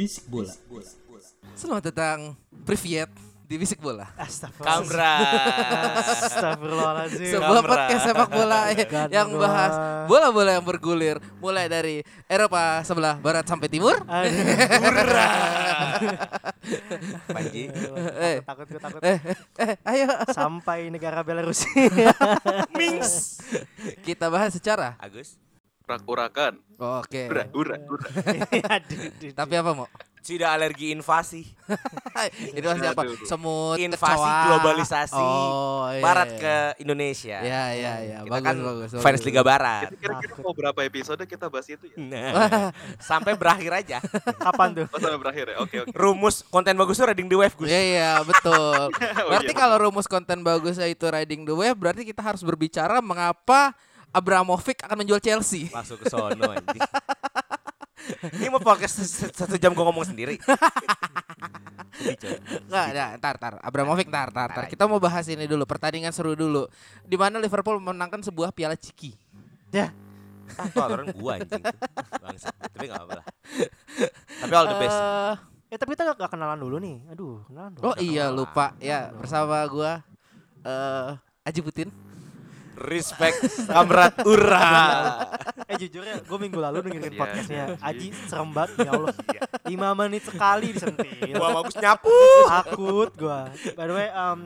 Bisik bola. Selamat datang Privyet di Bisik Bola. Kamra. Astagfirullahaladzim. Sebuah Kamera. podcast sepak bola yang Gandua. bahas bola-bola yang bergulir mulai dari Eropa sebelah barat sampai timur. Panji. Eh. takut gue takut. Eh, eh, ayo Sampai negara Belarus. Mings. kita bahas secara. Agus. Urak-urakan Oke. Aduh, aduh, Tapi apa mau? Tidak alergi invasi. Itu masih apa? Semut, Invasi kecoa. globalisasi. Oh, iya, Barat iya. ke Indonesia. Ya, ya, ya. Kita Bagus, kan bagus, fans bagus. Liga Barat. kira-kira mau berapa episode kita bahas itu ya Nah, sampai berakhir aja. Kapan tuh? oh sampai berakhir ya oke oke Rumus konten bagus tuh reading the wave, Gus. Iya iya betul. Berarti iya. kalau rumus konten bagusnya itu riding the wave, berarti kita harus berbicara mengapa Abramovich akan menjual Chelsea. Masuk ke sono anjing. Ini mau podcast satu jam gue ngomong sendiri. Enggak, ya, ntar, ntar. Abramovich, ntar, ntar, ntar. Kita mau bahas ini dulu, pertandingan seru dulu. Di mana Liverpool memenangkan sebuah piala ciki. Ya, Ah, tuh aturan gua anjing. Bangsa. Tapi enggak apa-apa lah. Tapi all the best. Eh, ya tapi kita gak kenalan dulu nih. Aduh, kenalan dulu. oh iya lupa ya bersama gua eh Aji Putin Respect Kamrat Ura. Eh jujur ya, gue minggu lalu dengerin Iya, podcastnya iya, Aji serem banget ya Allah. 5 menit sekali disentil. Gua bagus nyapu. Takut gua. By the way, um,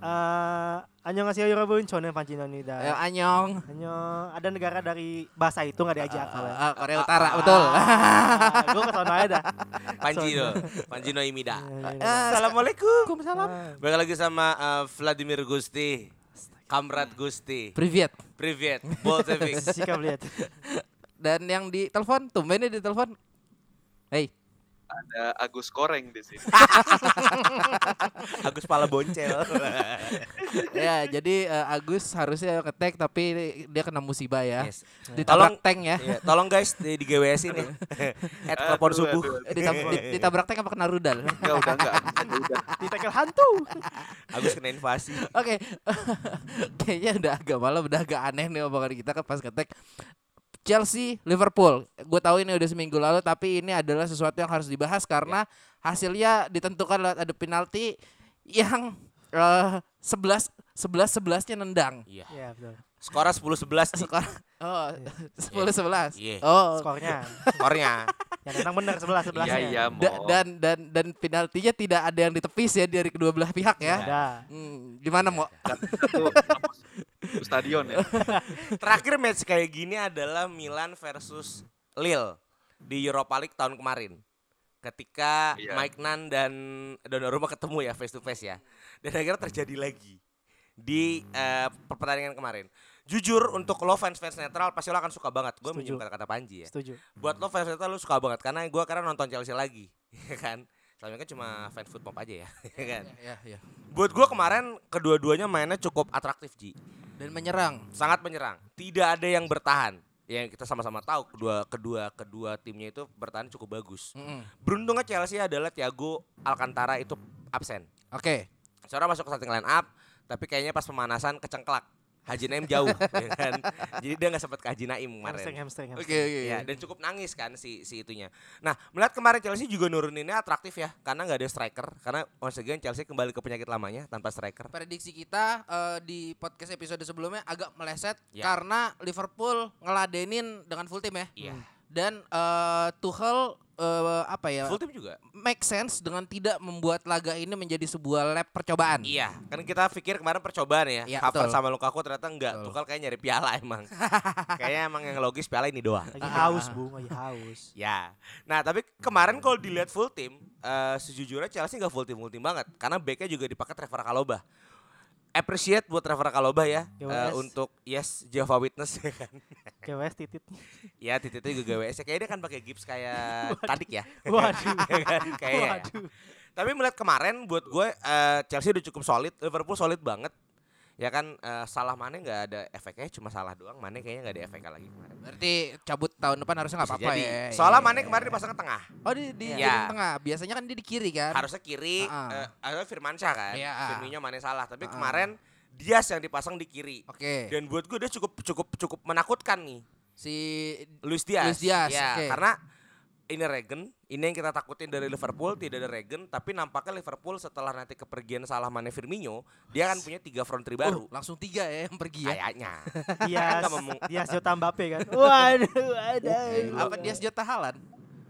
uh, 안녕하세요 여러분. 저는 Ayo 반진원입니다. anyong. 안녕. Ada negara dari bahasa itu nggak diajak kalau. Eh, Korea Utara, betul. gue kesana aja dah. Panjino, Panjino Imida. Eh, Assalamualaikum. Waalaikumsalam. Balik lagi sama uh, Vladimir Gusti. Kamrat Gusti. Privyet. Privet. Bolshevik. Sikap lihat. Dan yang di telepon, tumbennya di telepon. Hey, ada Agus Koreng di sini Agus pala boncel. ya jadi eh, Agus harusnya ngetek tapi dia kena musibah ya. Yes. Ditabrak Tolong- tank ya. Iya, tolong guys di, di GWS ini. At telepon Aduh, subuh. aduh, ditabrak tank apa kena rudal? enggak udah enggak Ditekel hantu. Agus kena invasi. Oke, kayaknya udah agak malam, udah agak aneh nih omongan kita kan pas ngetek. Chelsea, Liverpool. Gue tahu ini udah seminggu lalu, tapi ini adalah sesuatu yang harus dibahas karena hasilnya ditentukan lewat ada penalti yang eh, sebelas sebelas sebelasnya nendang. Iya. Iya betul. Skornya 10-11 Ci. Skor oh sepuluh sebelas. Iya. Oh Skornya. skornya. Yang menang benar sebelah iya sebelahnya. iya mau da- dan dan dan penaltinya tidak ada yang ditepis ya dari kedua belah pihak ya. Ada. Hmm, gimana mau? satu satu stadion ya Terakhir match kayak gini adalah Milan versus Lille di Europa League tahun kemarin. Ketika Iya. Mike Nan dan Donnarumma ketemu ya face to face ya. Dan akhirnya terjadi lagi di eh, pertandingan kemarin. Jujur untuk lo fans-fans netral pasti lo akan suka banget. Gue minjem kata-kata Panji ya. Setuju. Buat lo fans netral lo suka banget karena gue karena nonton Chelsea lagi, ya kan? Ini kan cuma fans football aja ya, ya kan? Ya, ya. Buat gue kemarin kedua-duanya mainnya cukup atraktif Ji Dan menyerang. sangat menyerang. Tidak ada yang bertahan. Yang kita sama-sama tahu kedua kedua kedua timnya itu bertahan cukup bagus. Mm-mm. Beruntungnya Chelsea adalah Thiago Alcantara itu absen. Oke. Seorang masuk ke starting line up, tapi kayaknya pas pemanasan kecengklak. Haji Naim jauh, ya kan? Jadi dia nggak sempat ke Haji Naim kemarin. Hamstring, hamstring, Oke hamstring. oke. Ya, dan cukup nangis kan si si itunya. Nah, melihat kemarin Chelsea juga nuruninnya atraktif ya, karena nggak ada striker. Karena once again Chelsea kembali ke penyakit lamanya tanpa striker. Prediksi kita eh, di podcast episode sebelumnya agak meleset Ya. karena Liverpool ngeladenin dengan full tim ya. Iya. Dan eh Tuchel eh, apa ya? Full team juga. Make sense dengan tidak membuat laga ini menjadi sebuah lab percobaan. Iya, kan kita pikir kemarin percobaan ya. Iya, Havertz sama Lukaku ternyata enggak. Betul. Tuchel kayak nyari piala emang. Kayaknya emang yang logis piala ini doang. Lagi haus, Bung, lagi haus. Ya, nah tapi kemarin kalau dilihat full team, eh, sejujurnya Chelsea nggak full team full team banget, karena backnya juga dipakai Trevor Kalobah. Appreciate buat Trevor Kalobah ya, GWS. eh, untuk yes Jehovah Witness ya kan. KWS titit. ya titiknya juga GWS, kayaknya dia kan pakai gips kayak Tadik ya. Waduh. Ya kan? Kayaknya. ya. Waduh. Tapi melihat kemarin buat gue eh, Chelsea udah cukup solid, Liverpool solid banget. Ya kan eh, salah Mane nggak ada efeknya, cuma salah doang. Mane kayaknya nggak ada efeknya lagi kemarin. Berarti cabut tahun depan harusnya nggak apa-apa jadi. ya. Soalnya Iya. Mane kemarin dipasang ke tengah. Oh di di Iya. di tengah. Biasanya kan dia di kiri kan. harusnya kiri Ah. eh ada Firmansyah kan Iya. Firmino Mane salah tapi Ah. kemarin Dias yang dipasang di kiri Oke. dan buat gue dia cukup cukup cukup menakutkan nih Si Luis Diaz Luis Diaz, ya oke. karena ini Regen ini yang kita takutin dari Liverpool tidak ada Regen tapi nampaknya Liverpool setelah nanti kepergian salah Mane Firmino dia akan punya tiga front three baru Oh, langsung tiga ya yang pergi ya. kayaknya Nggak memung- Dias Jota Mbappe kan. Waduh, ada. Apa dia Jota Halan?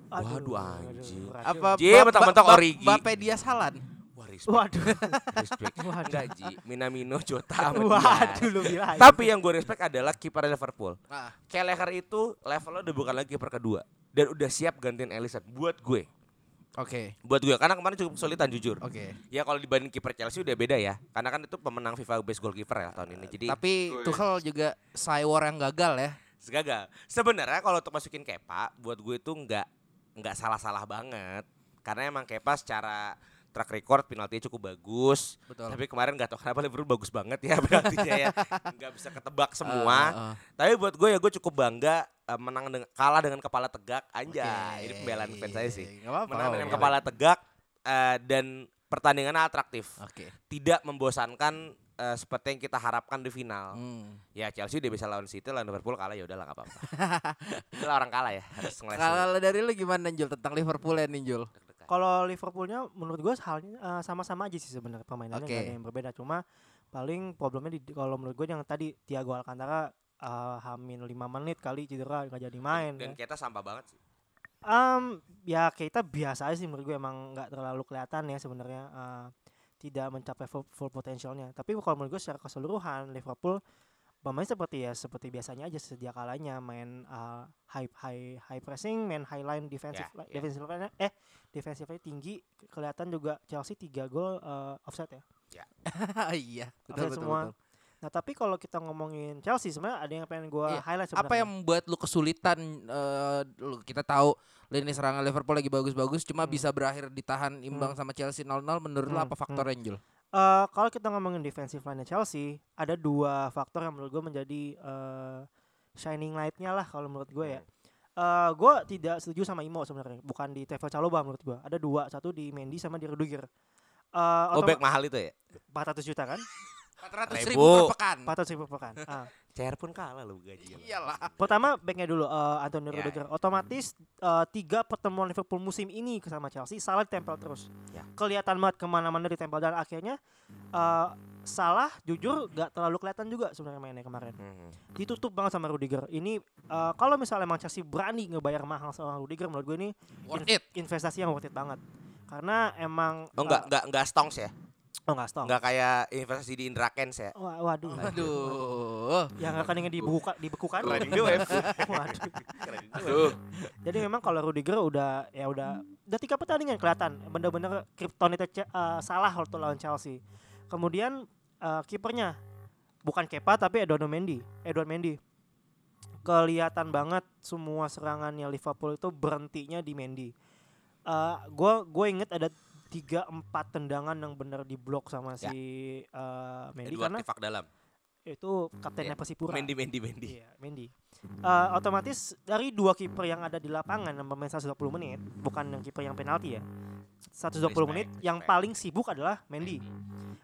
Waduh, anjing. Apa Ba- mentok-mentok Origi. Bape Dias Halan? wah respect Waduh. respect Waduh. enggak Ji Minamino Jota sama Waduh, lu bilang. tapi yang gue respect adalah kiper Liverpool Ah, Kelleher itu levelnya udah bukan lagi kiper kedua dan udah siap gantiin Alisson buat gue. Oke. Buat gue karena kemarin cukup kesulitan jujur. Oke. Ya kalau dibanding kiper Chelsea udah beda ya. Karena kan itu pemenang FIFA Best Goalkeeper ya tahun ini. Jadi Tapi Wih. Tuchel juga Cywar yang gagal ya. gagal. Sebenarnya kalau untuk masukin Kepa buat gue itu nggak nggak salah-salah banget. Karena emang Kepa secara track record penaltinya cukup bagus. Betul. Tapi kemarin nggak tahu kenapa Liverpool bagus banget ya penaltinya ya. Nggak bisa ketebak semua. Ah, ah. Tapi buat gue ya gue cukup bangga eh, menang dengan kalah dengan kepala tegak anjay. Oke. Ini pembelaan fans saya sih. Nggak apa-apa, Menang dengan apa-apa. kepala tegak eh, dan pertandingannya atraktif. Oke. Tidak membosankan eh, seperti yang kita harapkan di final. Hmm. Ya Chelsea udah bisa lawan City, lawan Liverpool kalah ya udahlah nggak apa-apa. Itulah orang kalah ya, harus. Kalau dari lu gimana Jul tentang Liverpool ya nih Jul? Deg-degan. Kalau Liverpoolnya menurut gue halnya eh, sama-sama aja sih sebenarnya permainannya Oke. nggak ada yang berbeda cuma paling problemnya di kalau menurut gue yang tadi Thiago Alcantara eh, hamin 5 menit kali cedera nggak jadi main Dan ya. kita sampah banget sih. Em, ya kita biasa aja sih menurut gue emang nggak terlalu kelihatan ya sebenarnya eh, tidak mencapai full, full potensialnya tapi kalau menurut gue secara keseluruhan Liverpool bermain seperti ya seperti biasanya aja sejak kalanya main eh, high high high pressing main high line defensive Ya, li- ya. defensive line eh defensive line tinggi kelihatan juga Chelsea 3 gol eh, offset ya iya, betul Offset betul. semua. betul. nah tapi kalau kita ngomongin Chelsea sebenarnya ada yang pengen gue Iya, highlight Apa sebenarnya yang membuat lu kesulitan eh, lu kita tahu lini serangan Liverpool lagi bagus-bagus cuma bisa berakhir ditahan imbang sama Chelsea 0-0 menurut lu Hmm, apa faktornya Jul? Eh, kalau kita ngomongin defensive line Chelsea, ada dua faktor yang menurut gue menjadi eh, shining light-nya lah kalau menurut gue ya. Eh gue tidak setuju sama Imo sebenarnya, bukan di Trevor Chalobah menurut gue. Ada dua, satu di Mendy sama di Rudiger. Eh Oh back mahal itu ya? 400 juta kan? 400 Ribu. ribu per pekan. 400 ribu per pekan. Ah. CR pun kalah loh gajinya. Iyalah. Pertama backnya dulu eh Antonio Ya, Rudiger. Otomatis eh, tiga pertemuan Liverpool musim ini sama Chelsea salah ditempel terus. Ya. Kelihatan banget ke mana-mana ditempel dan akhirnya eh salah jujur gak terlalu kelihatan juga sebenarnya mainnya kemarin. Mhm. Ditutup banget sama Rudiger. Ini eh, kalau misalnya emang Chelsea berani ngebayar mahal seorang Rudiger menurut gue ini Worth in- it. investasi yang worth it banget. Karena emang Oh enggak enggak enggak stongs ya? Oh enggak stop. Enggak kayak investasi di Indra Kens ya? Wah, waduh. Aduh. Yang rekeningnya dibuka dibekukan. Keren juga ya. Waduh. Aduh, Jadi memang kalau Rudiger udah ya udah udah tiga pertandingan kelihatan bener-bener kryptonite eh, salah waktu lawan Chelsea. Kemudian eh, kipernya bukan Kepa tapi Eduardo Mendy. Eduardo Mendy kelihatan banget semua serangannya Liverpool itu berhentinya di Mendy. Eh gue gue inget ada tiga empat tendangan yang bener diblok sama Ya. si eh, Mendy Edward karena Tifak dalam. itu kaptennya Ya. Persipura. Mendy Mendy Mendy. Iya, Mendy. Eh, otomatis dari dua kiper yang ada di lapangan yang bermain 120 menit, bukan yang kiper yang penalti ya. 120 Respect, menit yang paling sibuk adalah Mendy.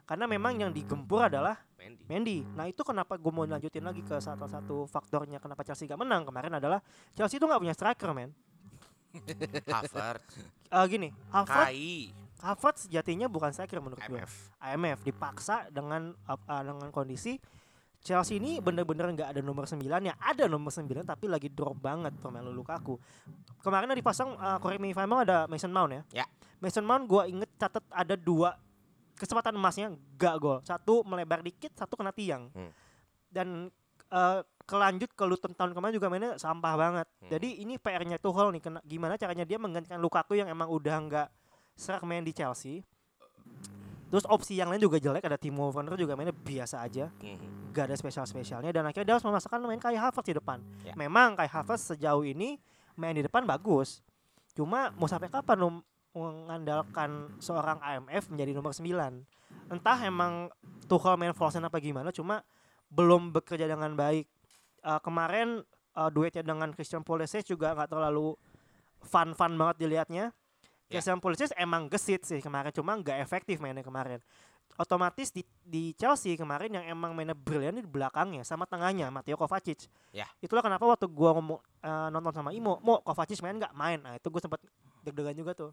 Karena memang yang digempur adalah Mendy. Mendy. Nah, itu kenapa gue mau lanjutin lagi ke salah satu faktornya kenapa Chelsea gak menang kemarin adalah Chelsea itu nggak punya striker, men. Havertz, Eh, gini, Kai, Havertz sejatinya bukan striker menurut gue. MF. IMF dipaksa dengan uh, dengan kondisi Chelsea ini bener-bener nggak ada nomor 9 ya ada nomor 9 tapi lagi drop banget Romelu Lukaku kemarin ada dipasang uh, correct me if I'm wrong, ada Mason Mount ya Ya. Mason Mount gua inget catat ada dua kesempatan emasnya gak gol satu melebar dikit satu kena tiang Hmm. dan uh, kelanjut ke Luton tahun kemarin juga mainnya sampah banget Hmm. jadi ini PR-nya Tuchel nih kena, gimana caranya dia menggantikan Lukaku yang emang udah nggak serak main di Chelsea Terus opsi yang lain juga jelek ada Timo Werner juga mainnya biasa aja Mhm. gak ada spesial-spesialnya dan akhirnya dia harus memasakkan main kayak Havertz di depan. Ya. Memang kayak Havertz sejauh ini main di depan bagus. Cuma mau sampai kapan lo mengandalkan seorang IMF menjadi nomor 9? Entah emang Tuchel main false apa gimana cuma belum bekerja dengan baik. Eh, kemarin eh, duetnya dengan Christian Pulisic juga nggak terlalu fun-fun banget dilihatnya. Ya. Christian Pulisic emang gesit sih kemarin cuma nggak efektif mainnya kemarin otomatis di, di Chelsea kemarin yang emang mainnya brilian di belakangnya sama tengahnya Mateo Kovacic. Ya. Itulah kenapa waktu gua ngomong eh, nonton sama Imo, mau Kovacic main nggak main. Nah, itu gue sempat deg-degan juga tuh.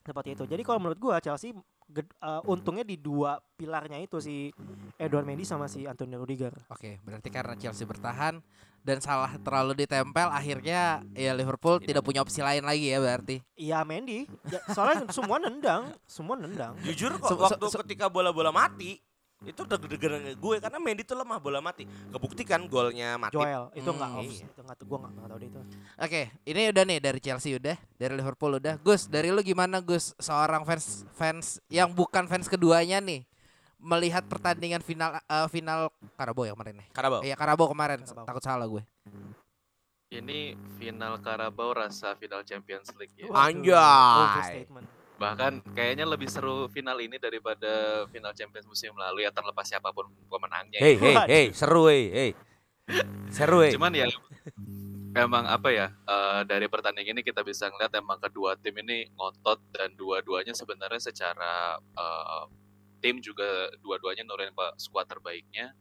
Seperti itu. Jadi kalau menurut gua Chelsea ged- eh, untungnya di dua pilarnya itu si Edouard Mendy sama si Antonio Rudiger. Oke, berarti karena Chelsea bertahan dan salah terlalu ditempel akhirnya ya Liverpool tidak punya opsi lain lagi ya berarti. Iya Mendy, ya, soalnya semua nendang, semua nendang. Jujur kok se- waktu se- ketika bola-bola mati itu deg-degan gue karena Mendy tuh lemah bola mati. Kebuktikan golnya mati. Joel itu nggak Hmm, off, iya. itu nggak gua nggak nggak tahu deh itu. Oke, ini udah nih dari Chelsea udah, dari Liverpool udah. Gus, dari lu gimana Gus? Seorang fans fans yang bukan fans keduanya nih melihat pertandingan final eh, final Karabo ya kemarin nih. Karabau. Iya Karabo kemarin. Carabao. Takut salah gue. Ini final Carabao rasa final Champions League ya. Anjay. Bahkan kayaknya lebih seru final ini daripada final Champions musim lalu ya terlepas siapa pun pemenangnya. Hey, ya. hey, hey, seru hey, hey. Seru hey. Cuman ya emang apa ya eh, dari pertandingan ini kita bisa ngeliat emang kedua tim ini ngotot dan dua-duanya sebenarnya secara eh, tim juga dua-duanya nurunin pak skuad terbaiknya.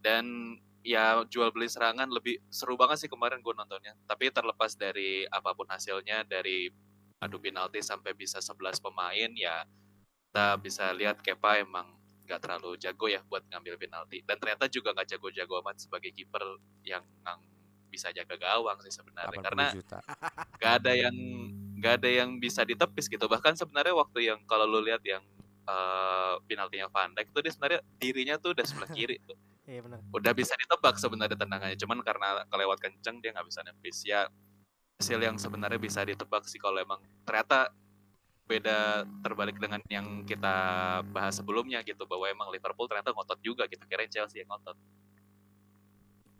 Dan ya jual beli serangan lebih seru banget sih kemarin gue nontonnya. Tapi terlepas dari apa pun hasilnya dari adu penalti sampai bisa 11 pemain ya kita bisa lihat Kepa emang nggak terlalu jago ya buat ngambil penalti. Dan ternyata juga nggak jago-jago amat sebagai kiper yang bisa jaga gawang sih sebenarnya. 80 karena nggak ada yang nggak ada yang bisa ditepis gitu. Bahkan sebenarnya waktu yang kalau lu lihat yang eh, penaltinya Van Dijk itu dia sebenarnya dirinya tuh udah sebelah kiri tuh Iya benar. udah bisa ditebak sebenarnya tendangannya cuman karena kelewat kenceng dia nggak bisa nepis ya hasil yang sebenarnya bisa ditebak sih kalau emang ternyata beda terbalik dengan yang kita bahas sebelumnya gitu bahwa emang Liverpool ternyata ngotot juga kita kirain Chelsea yang ngotot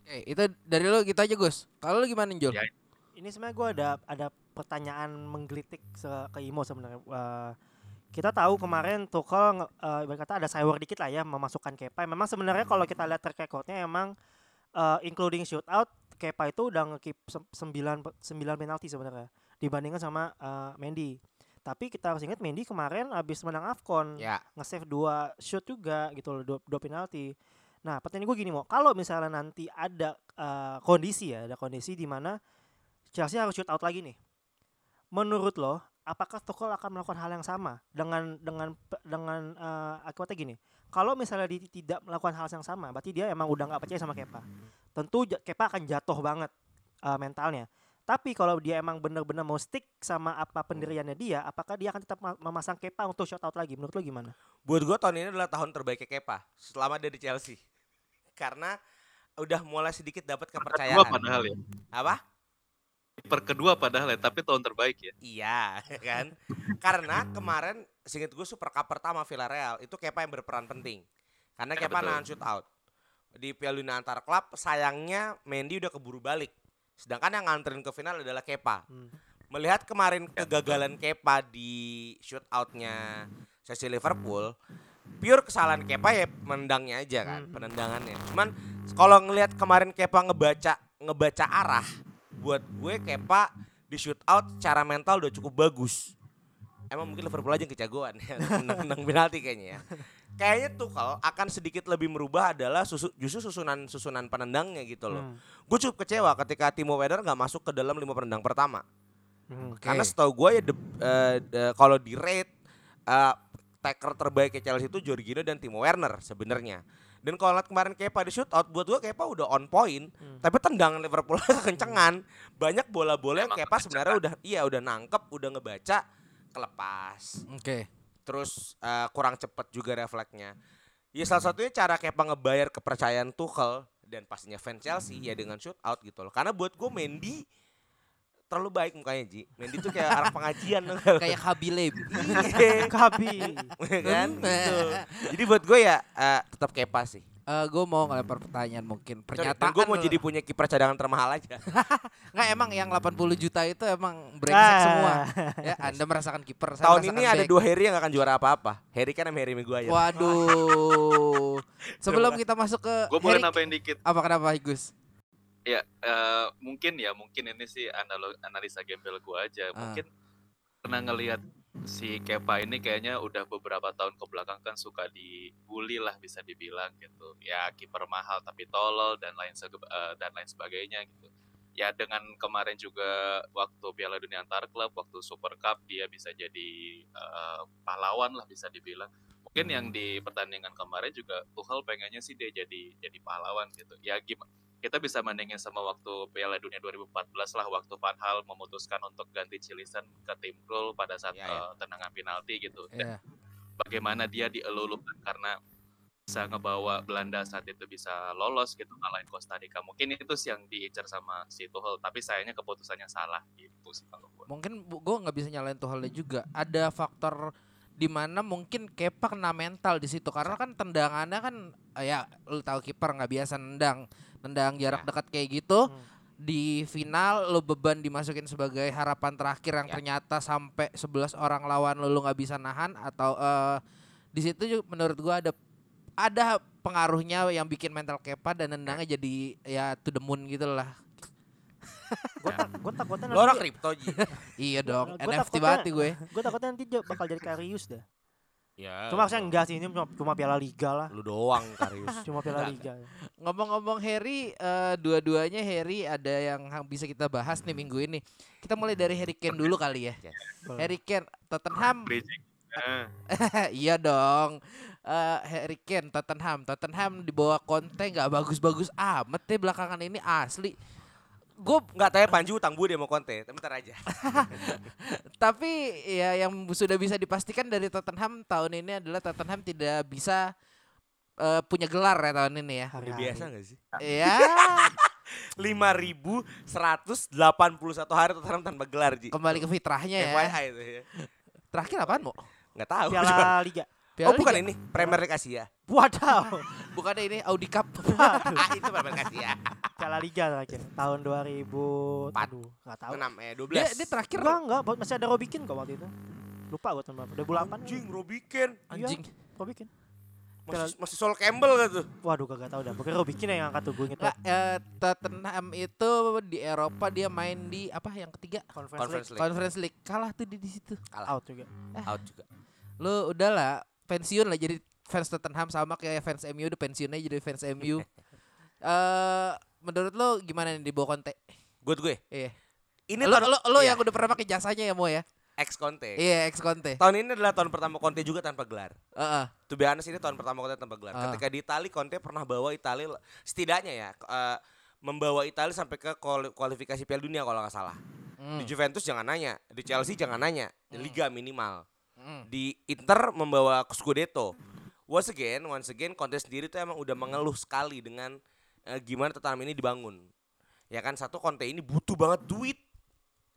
Oke, itu dari lu gitu aja Gus. Kalau lu gimana Jul? Ya, Ini sebenarnya gue ada ada pertanyaan menggelitik ke Imo sebenarnya. Eh, kita tahu kemarin Tuchel nge- eh, ibarat kata ada cyber dikit lah ya memasukkan Kepa. Memang sebenarnya kalau kita lihat track recordnya emang eh, including shootout Kepa itu udah ngekip 9 9 penalti sebenarnya dibandingkan sama eh, Mendy. Tapi kita harus ingat Mendy kemarin habis menang AFCON Ya. nge-save dua shoot juga gitu loh, dua, dua penalti. Nah, pertanyaan gue gini mau, kalau misalnya nanti ada eh, kondisi ya, ada kondisi di mana Chelsea harus shoot out lagi nih. Menurut lo, apakah Tuchel akan melakukan hal yang sama dengan dengan dengan eh, akibatnya gini? Kalau misalnya dia tidak melakukan hal yang sama, berarti dia emang udah nggak percaya sama Kepa. Tentu Kepa akan jatuh banget eh, mentalnya. Tapi kalau dia emang benar-benar mau stick sama apa pendiriannya dia, apakah dia akan tetap ma- memasang Kepa untuk shout out lagi? Menurut lo gimana? Buat gue tahun ini adalah tahun terbaiknya Kepa selama dia di Chelsea. Karena udah mulai sedikit dapat kepercayaan. padahal ya Apa? Per kedua padahal ya tapi tahun terbaik ya Iya, kan? Karena kemarin singkat gue Super Cup pertama Villarreal itu Kepa yang berperan penting. Karena Ya, Kepa betul. nahan shoot out. Di Piala Dunia antar klub sayangnya Mendy udah keburu balik. Sedangkan yang nganterin ke final adalah Kepa. Hmm. Melihat kemarin kegagalan Kepa di shoot outnya sesi Liverpool, pure kesalahan Kepa ya menendangnya aja kan, Hmm. penendangannya. Cuman kalau ngelihat kemarin Kepa ngebaca ngebaca arah, buat gue Kepa di shoot out secara mental udah cukup bagus. Emang mungkin Liverpool aja yang kejagoan ya, menang penalti kayaknya ya. Kayaknya Tuchel akan sedikit lebih merubah adalah susu, justru susunan susunan penendangnya gitu loh. Hmm. Gue cukup kecewa ketika Timo Werner nggak masuk ke dalam lima penendang pertama. Hmm. Oke. Karena setahu gue ya de- kalau di rate eh, taker terbaik Chelsea itu Jorginho dan Timo Werner sebenarnya. Dan kalau lihat kemarin Kepa di shoot out, buat gua Kepa udah on point, Hmm. tapi tendangan Liverpool kencengan. Banyak bola-bola yang Kepa sebenarnya udah iya udah nangkep, udah ngebaca, kelepas. Oke. Terus eh, kurang cepet juga refleksnya. Ya salah satunya cara Kepa ngebayar kepercayaan Tuchel dan pastinya fans Chelsea ya dengan shoot out gitu loh. Karena buat gue Mendy terlalu baik mukanya Ji. Mendy tuh kayak anak pengajian dong. Kayak Habilem. Iya, Kabi. kan gitu. Jadi buat gue ya eh, tetap Kepa sih. gue mau ngelempar pertanyaan mungkin pernyataan gue mau jadi punya kiper cadangan termahal aja. nggak emang yang 80 juta itu emang brengsek Ah. semua ya anda merasakan kiper Tahun ini ada back. dua Harry yang akan juara apa-apa. Harry kan sama Harry Maguire. waduh sebelum kita masuk ke Gue boleh Harry- nambahin dikit. apa kenapa Gus Ya, eh, mungkin ya, mungkin ini sih analo- analisa gembel gue aja. Ah. Mungkin pernah ngelihat si Kepa ini kayaknya udah beberapa tahun ke belakang kan suka dibully lah bisa dibilang gitu. Ya kiper mahal tapi tolol dan lain eh, dan lain sebagainya gitu. Ya dengan kemarin juga waktu Piala Dunia antar klub, waktu Super Cup dia bisa jadi eh, pahlawan lah bisa dibilang. Mungkin yang di pertandingan kemarin juga Tuchel pengennya sih dia jadi jadi pahlawan gitu. Ya gimana kita bisa bandingin sama waktu Piala Dunia 2014 lah waktu Van Hal memutuskan untuk ganti Cilisan ke tim Krul pada saat Iya, iya. eh, tendangan penalti gitu. Dan bagaimana dia dielulukan karena bisa ngebawa Belanda saat itu bisa lolos gitu ngalahin Costa Rica. Mungkin itu sih yang diincar sama si Tuchel, tapi sayangnya keputusannya salah gitu sih kalau gue. mungkin gue nggak bisa nyalain Tuhelnya juga ada faktor di mana mungkin Kepa kena mental di situ karena kan tendangannya kan eh, ya lu tahu kiper nggak biasa nendang nendang jarak Ya. dekat kayak gitu Hmm. di final lu beban dimasukin sebagai harapan terakhir yang Ya. ternyata sampai 11 orang lawan lu lu nggak bisa nahan atau eh di situ juga menurut gua ada ada pengaruhnya yang bikin mental Kepa dan nendangnya jadi ya to the moon gitu lah Gue tak, gue takutnya Lo orang nanti, kripto Ji. iya dong Gua NFT banget nih gue gue takutnya nanti bakal jadi Karius dah. Ya. Cuma maksudnya enggak sih ini cuma, cuma Piala Liga lah. Lu doang Karius. Cuma Piala Enggak, Liga. Ngomong-ngomong Harry, eh, dua-duanya Harry ada yang bisa kita bahas nih minggu ini. Kita mulai dari Harry Kane dulu kali ya. Yes. Harry Kane, Tottenham. Iya dong. Eh, Harry Kane, Tottenham. Tottenham di bawah Conte nggak bagus-bagus amat deh belakangan ini asli. Gue Enggak tanya Panji utang budi mau konten, tapi ntar aja. tapi ya yang sudah bisa dipastikan dari Tottenham tahun ini adalah Tottenham tidak bisa eh, punya gelar ya tahun ini ya. Hari biasa gak sih? Ya, 5181 hari Tottenham tanpa gelar Ji. kembali ke fitrahnya ya. FYI itu ya. Terakhir apaan, Mo? Enggak tahu. Piala Liga. Piala oh bukan Liga? ini, Premier League Asia. Wadaw. Bukannya ini Audi Cup. ah itu Premier League Asia. Piala Liga terakhir tahun 2000 Empat. aduh enggak tahu. 6 eh 12. dia, dia terakhir Enggak enggak buat- masih ada Robikin kok waktu itu. Lupa gue tahun berapa. 2008. Anjing Robikin. anjing. Robikin. Masih, masih Sol Campbell gitu. Waduh kagak tahu dah. Pokoknya Robikin yang angkat tuh gue inget banget. eh, Tottenham itu di Eropa dia main di apa yang ketiga? Conference, Conference League League. Conference League. Kalah tuh di, di situ. out juga. Out juga. Lu udahlah pensiun lah jadi fans Tottenham sama kayak fans MU udah pensiun aja jadi fans MU. Eh menurut lu gimana nih di bawah Conte? Good gue. Iya. Ini tahun lu, lu iya, yang udah pernah pakai jasanya ya Mo ya? ex Conte. Iya, ex Conte. Tahun ini adalah tahun pertama Conte juga tanpa gelar. Heeh. To be honest ini tahun pertama Conte tanpa gelar. Ah. Ketika di Itali Conte pernah bawa Itali setidaknya ya eh, membawa Itali sampai ke kuali- kualifikasi Piala Dunia kalau nggak salah. Hmm. Di Juventus jangan nanya, di Chelsea jangan nanya, di Liga minimal. Hmm. Di Inter membawa Scudetto. Once again, once again Conte sendiri tuh emang udah mengeluh sekali dengan eh, gimana Tottenham ini dibangun. Ya kan satu Conte ini butuh banget duit.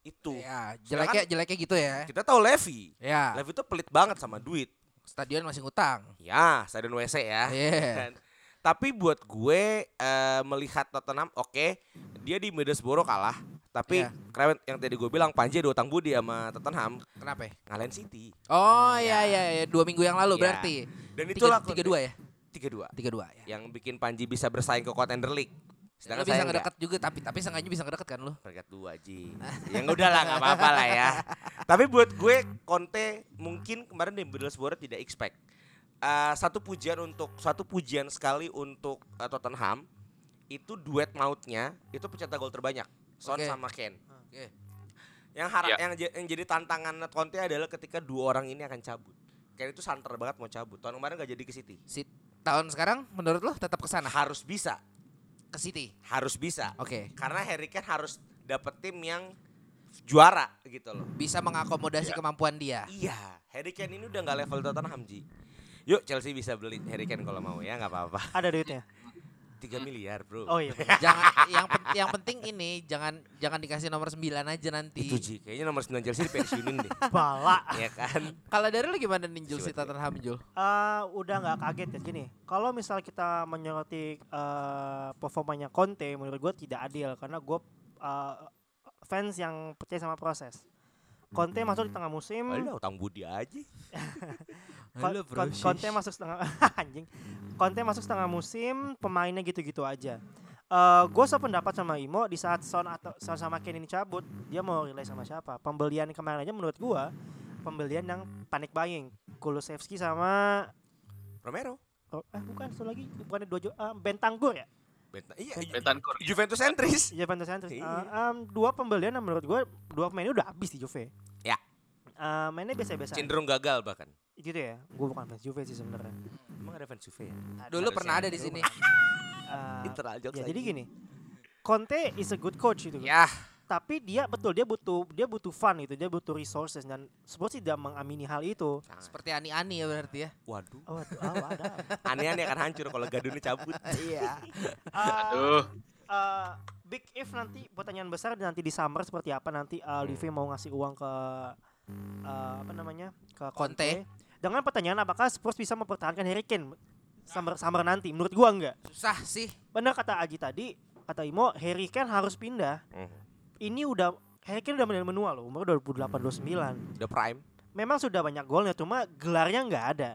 Itu. Ya, jeleknya jeleknya gitu ya. Kita tahu Levy. Ya, Levy tuh pelit banget sama duit. stadion masih ngutang. Ya, stadion WC ya. Iya. Kan? Tapi buat gue eh, melihat Tottenham oke, dia di Middlesbrough kalah. Tapi Iya. keren yang tadi gue bilang Panji ada utang budi sama Tottenham Kenapa? ya? ngalahin City. Oh iya iya, iya. dua minggu yang lalu Iya. berarti. Dan Tiga- itulah tiga dua ya, Tiga dua. tiga dua ya. Yang bikin Panji bisa bersaing ke Contender League. Sedangkan bisa saya enggak. ngedeket juga, tapi tapi seenggaknya bisa ngedeket kan lo? Peringkat dua Ji. ya udah lah nggak apa-apa lah ya. Tapi buat gue Conte mungkin kemarin di Middlesbrough tidak expect. Eh, satu pujian untuk satu pujian sekali untuk eh, Tottenham itu duet mautnya itu pencetak gol terbanyak Son Oke. sama Ken. Oke. Yang harap Ya. yang, yang jadi tantangan Conte adalah ketika dua orang ini akan cabut. Ken itu santer banget mau cabut. Tahun kemarin gak jadi ke City. Si tahun sekarang menurut lo tetap ke sana harus bisa, ke City. harus bisa. Oke. Karena Harry Kane harus dapet tim yang juara gitu loh. Bisa mengakomodasi kemampuan dia. Iya, Harry Kane ini udah nggak level Tottenham Ji. Yuk Chelsea bisa beli Harry Kane kalau mau ya nggak apa-apa. Ada duitnya. 3 miliar bro. Oh iya. jangan yang pen- yang penting ini jangan jangan dikasih nomor 9 aja nanti. Itu Ji, kayaknya nomor 9 Chelsea dipensiunin deh. Bala. ya kan? Kalau dari lu gimana nih Jul si? Tottenham Jul? Eh, udah nggak kaget ya gini. Kalau misal kita menyoroti eh, performanya Conte, menurut gue tidak adil karena gue eh, fans yang percaya sama proses. Conte masuk di tengah musim. Alah, utang budi aja. Kon- Kon- Conte masuk setengah anjing. Conte masuk setengah musim, pemainnya gitu-gitu aja. Eh gue sependapat sama Imo di saat Son atau Son sama Kane ini cabut, dia mau relay sama siapa? Pembelian kemarin aja menurut gua pembelian yang panic buying. Kulusevski sama Romero. oh, eh bukan satu lagi bukan dua jo, eh, Bentancur ya? Benta, iya, Bentancur. Juventus sentris. Iya Juventus Centris. Iya. Eh, em, dua pembelian yang menurut gua dua pemain ini udah habis di Juve. Ya. Eh, mainnya biasa-biasa. aja. Cenderung gagal bahkan. Gitu ya. Gue bukan fans Juve sih sebenarnya. Emang ada fans Juve ya? Dulu pernah ada di sini. Internal jokes ya lagi. jadi gini. Conte is a good coach itu. Ya, Tapi dia betul dia butuh dia butuh fun gitu, dia butuh resources dan Spurs tidak mengamini hal itu. Seperti ani-ani ya berarti ya. waduh. Oh, aduh, oh, ada. Aneh-aneh akan hancur kalau Gadunnya cabut. Iya. Eh, Aduh. eh, big if nanti pertanyaan besar nanti di summer seperti apa nanti uh, Live mau ngasih uang ke eh, apa namanya ke Conte. Conte. Dengan pertanyaan apakah Spurs bisa mempertahankan Harry Kane summer summer nanti? Menurut gua enggak. Susah sih. Benar kata Aji tadi, kata Imo, Harry Kane harus pindah. Hmm. Ini udah Harry Kane udah menua loh, umur 28 29. The Prime. Memang sudah banyak golnya, cuma gelarnya nggak ada.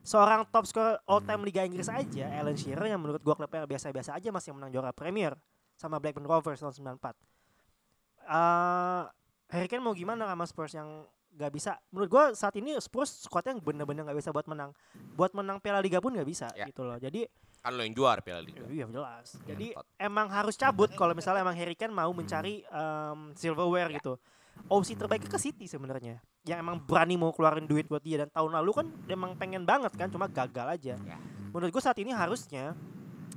Seorang top scorer all time Liga Inggris aja, Alan Shearer yang menurut gua klubnya biasa-biasa aja masih menang juara Premier sama Blackburn Rovers tahun 94. Eh Harry Kane mau gimana sama Spurs yang nggak bisa? Menurut gua saat ini Spurs squadnya bener-bener nggak bisa buat menang. Buat menang Piala Liga pun nggak bisa Ya. gitu loh. Jadi Kan lo yang juara Piala Liga. Iya jelas. Jadi Ngentot. emang harus cabut kalau misalnya emang Harry Kane mau mencari em, silverware gitu. Opsi terbaiknya ke City sebenarnya. Yang emang berani mau keluarin duit buat dia dan tahun lalu kan emang pengen banget kan cuma gagal aja. Ya. Menurut gue saat ini harusnya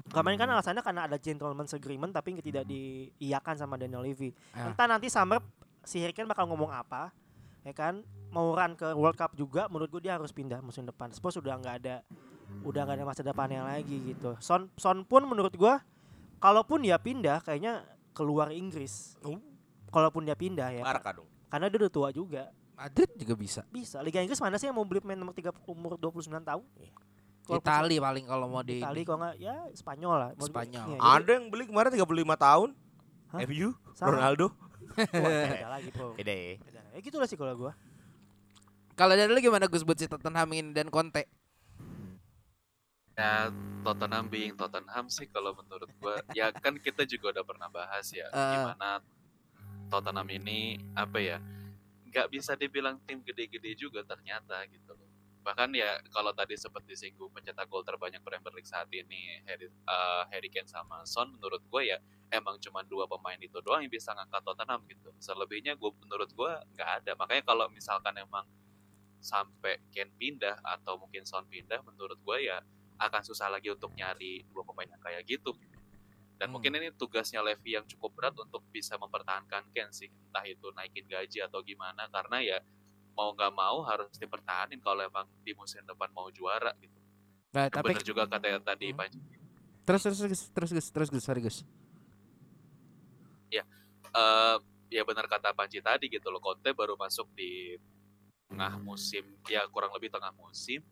kemarin kan alasannya karena ada gentleman's agreement tapi tidak diiyakan sama Daniel Levy. Ah. Entah nanti summer si Harry Kane bakal ngomong apa ya kan mau run ke World Cup juga menurut gue dia harus pindah musim depan Spurs sudah nggak ada udah nggak ada masa depannya lagi gitu Son Son pun menurut gue kalaupun dia pindah kayaknya keluar Inggris Oh. kalaupun dia pindah ya Barca dong. karena dia udah tua juga Madrid juga bisa. bisa Liga Inggris mana sih yang mau beli pemain nomor 3 umur 29 tahun Walaupun Itali paling kalau mau di Itali kalau nggak ya Spanyol lah Spanyol. jadi- Ada yang beli kemarin 35 tahun. Hah? FU, Sama. Ronaldo. Wah, beda lagi bro Beda ya. Beda. ya gitu lah sih kalau gue Kalau dari lu gimana Gus buat si Tottenham ini dan Conte? Ya Tottenham being Tottenham sih kalau menurut gua ya kan kita juga udah pernah bahas ya Eh. gimana Tottenham ini apa ya nggak bisa dibilang tim gede-gede juga ternyata gitu loh. Bahkan ya kalau tadi sempat disinggung pencetak gol terbanyak Premier League saat ini Harry, eh, Harry Kane sama Son menurut gue ya emang cuma dua pemain itu doang yang bisa ngangkat Tottenham gitu. Selebihnya gue menurut gue nggak ada. Makanya kalau misalkan emang sampai Kane pindah atau mungkin Son pindah menurut gue ya akan susah lagi untuk nyari dua pemain yang kayak gitu. Dan Hmm. mungkin ini tugasnya Levy yang cukup berat untuk bisa mempertahankan Ken sih. Entah itu naikin gaji atau gimana. Karena ya mau nggak mau harus dipertahanin kalau emang di musim depan mau juara gitu. Nah, tapi Bener juga kata yang tadi Hmm. Panji. terus terus terus terus terus sorry Gus. Eh ya benar kata Panji tadi gitu loh Conte baru masuk di tengah musim ya kurang lebih tengah musim.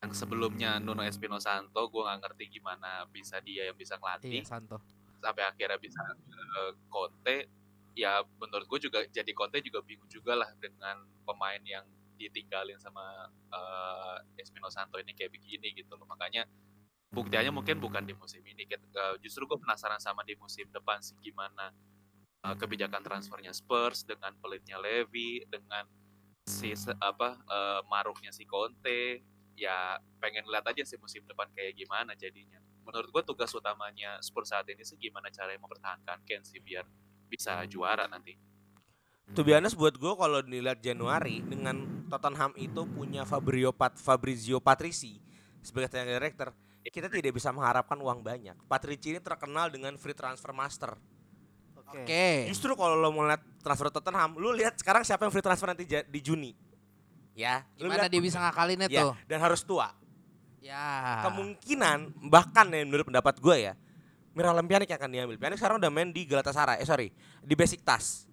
Yang sebelumnya Nuno Espino Santo gue nggak ngerti gimana bisa dia yang bisa ngelatih. Iya, Santo. sampai akhirnya bisa eh, Conte ya menurut gue juga jadi Conte juga bingung juga lah dengan pemain yang ditinggalin sama eh, Espino Santo ini kayak begini gitu loh. Makanya buktinya mungkin bukan di musim ini. Justru gue penasaran sama di musim depan sih gimana eh, kebijakan transfernya Spurs dengan pelitnya Levy dengan si apa eh, maruknya si Conte ya pengen lihat aja sih musim depan kayak gimana jadinya menurut gue tugas utamanya Spurs saat ini sih gimana caranya mempertahankan Ken sih biar bisa juara nanti To be honest buat gue kalau dilihat Januari dengan Tottenham itu punya Fabrizio Pat Fabrizio Patrici sebagai technical director kita tidak bisa mengharapkan uang banyak. Patrici ini terkenal dengan free transfer master. Oke. Oke. Justru kalau lo mau lihat transfer Tottenham, lu lihat sekarang siapa yang free transfer nanti di Juni. Ya, lu Gimana lihat- dia bisa ngakalinnya ya, tuh? dan harus tua. Ya. Kemungkinan bahkan ya menurut pendapat gue ya, Miralem Pjanic yang akan diambil. Pjanic sekarang udah main di Galatasaray, eh sorry, di Besiktas.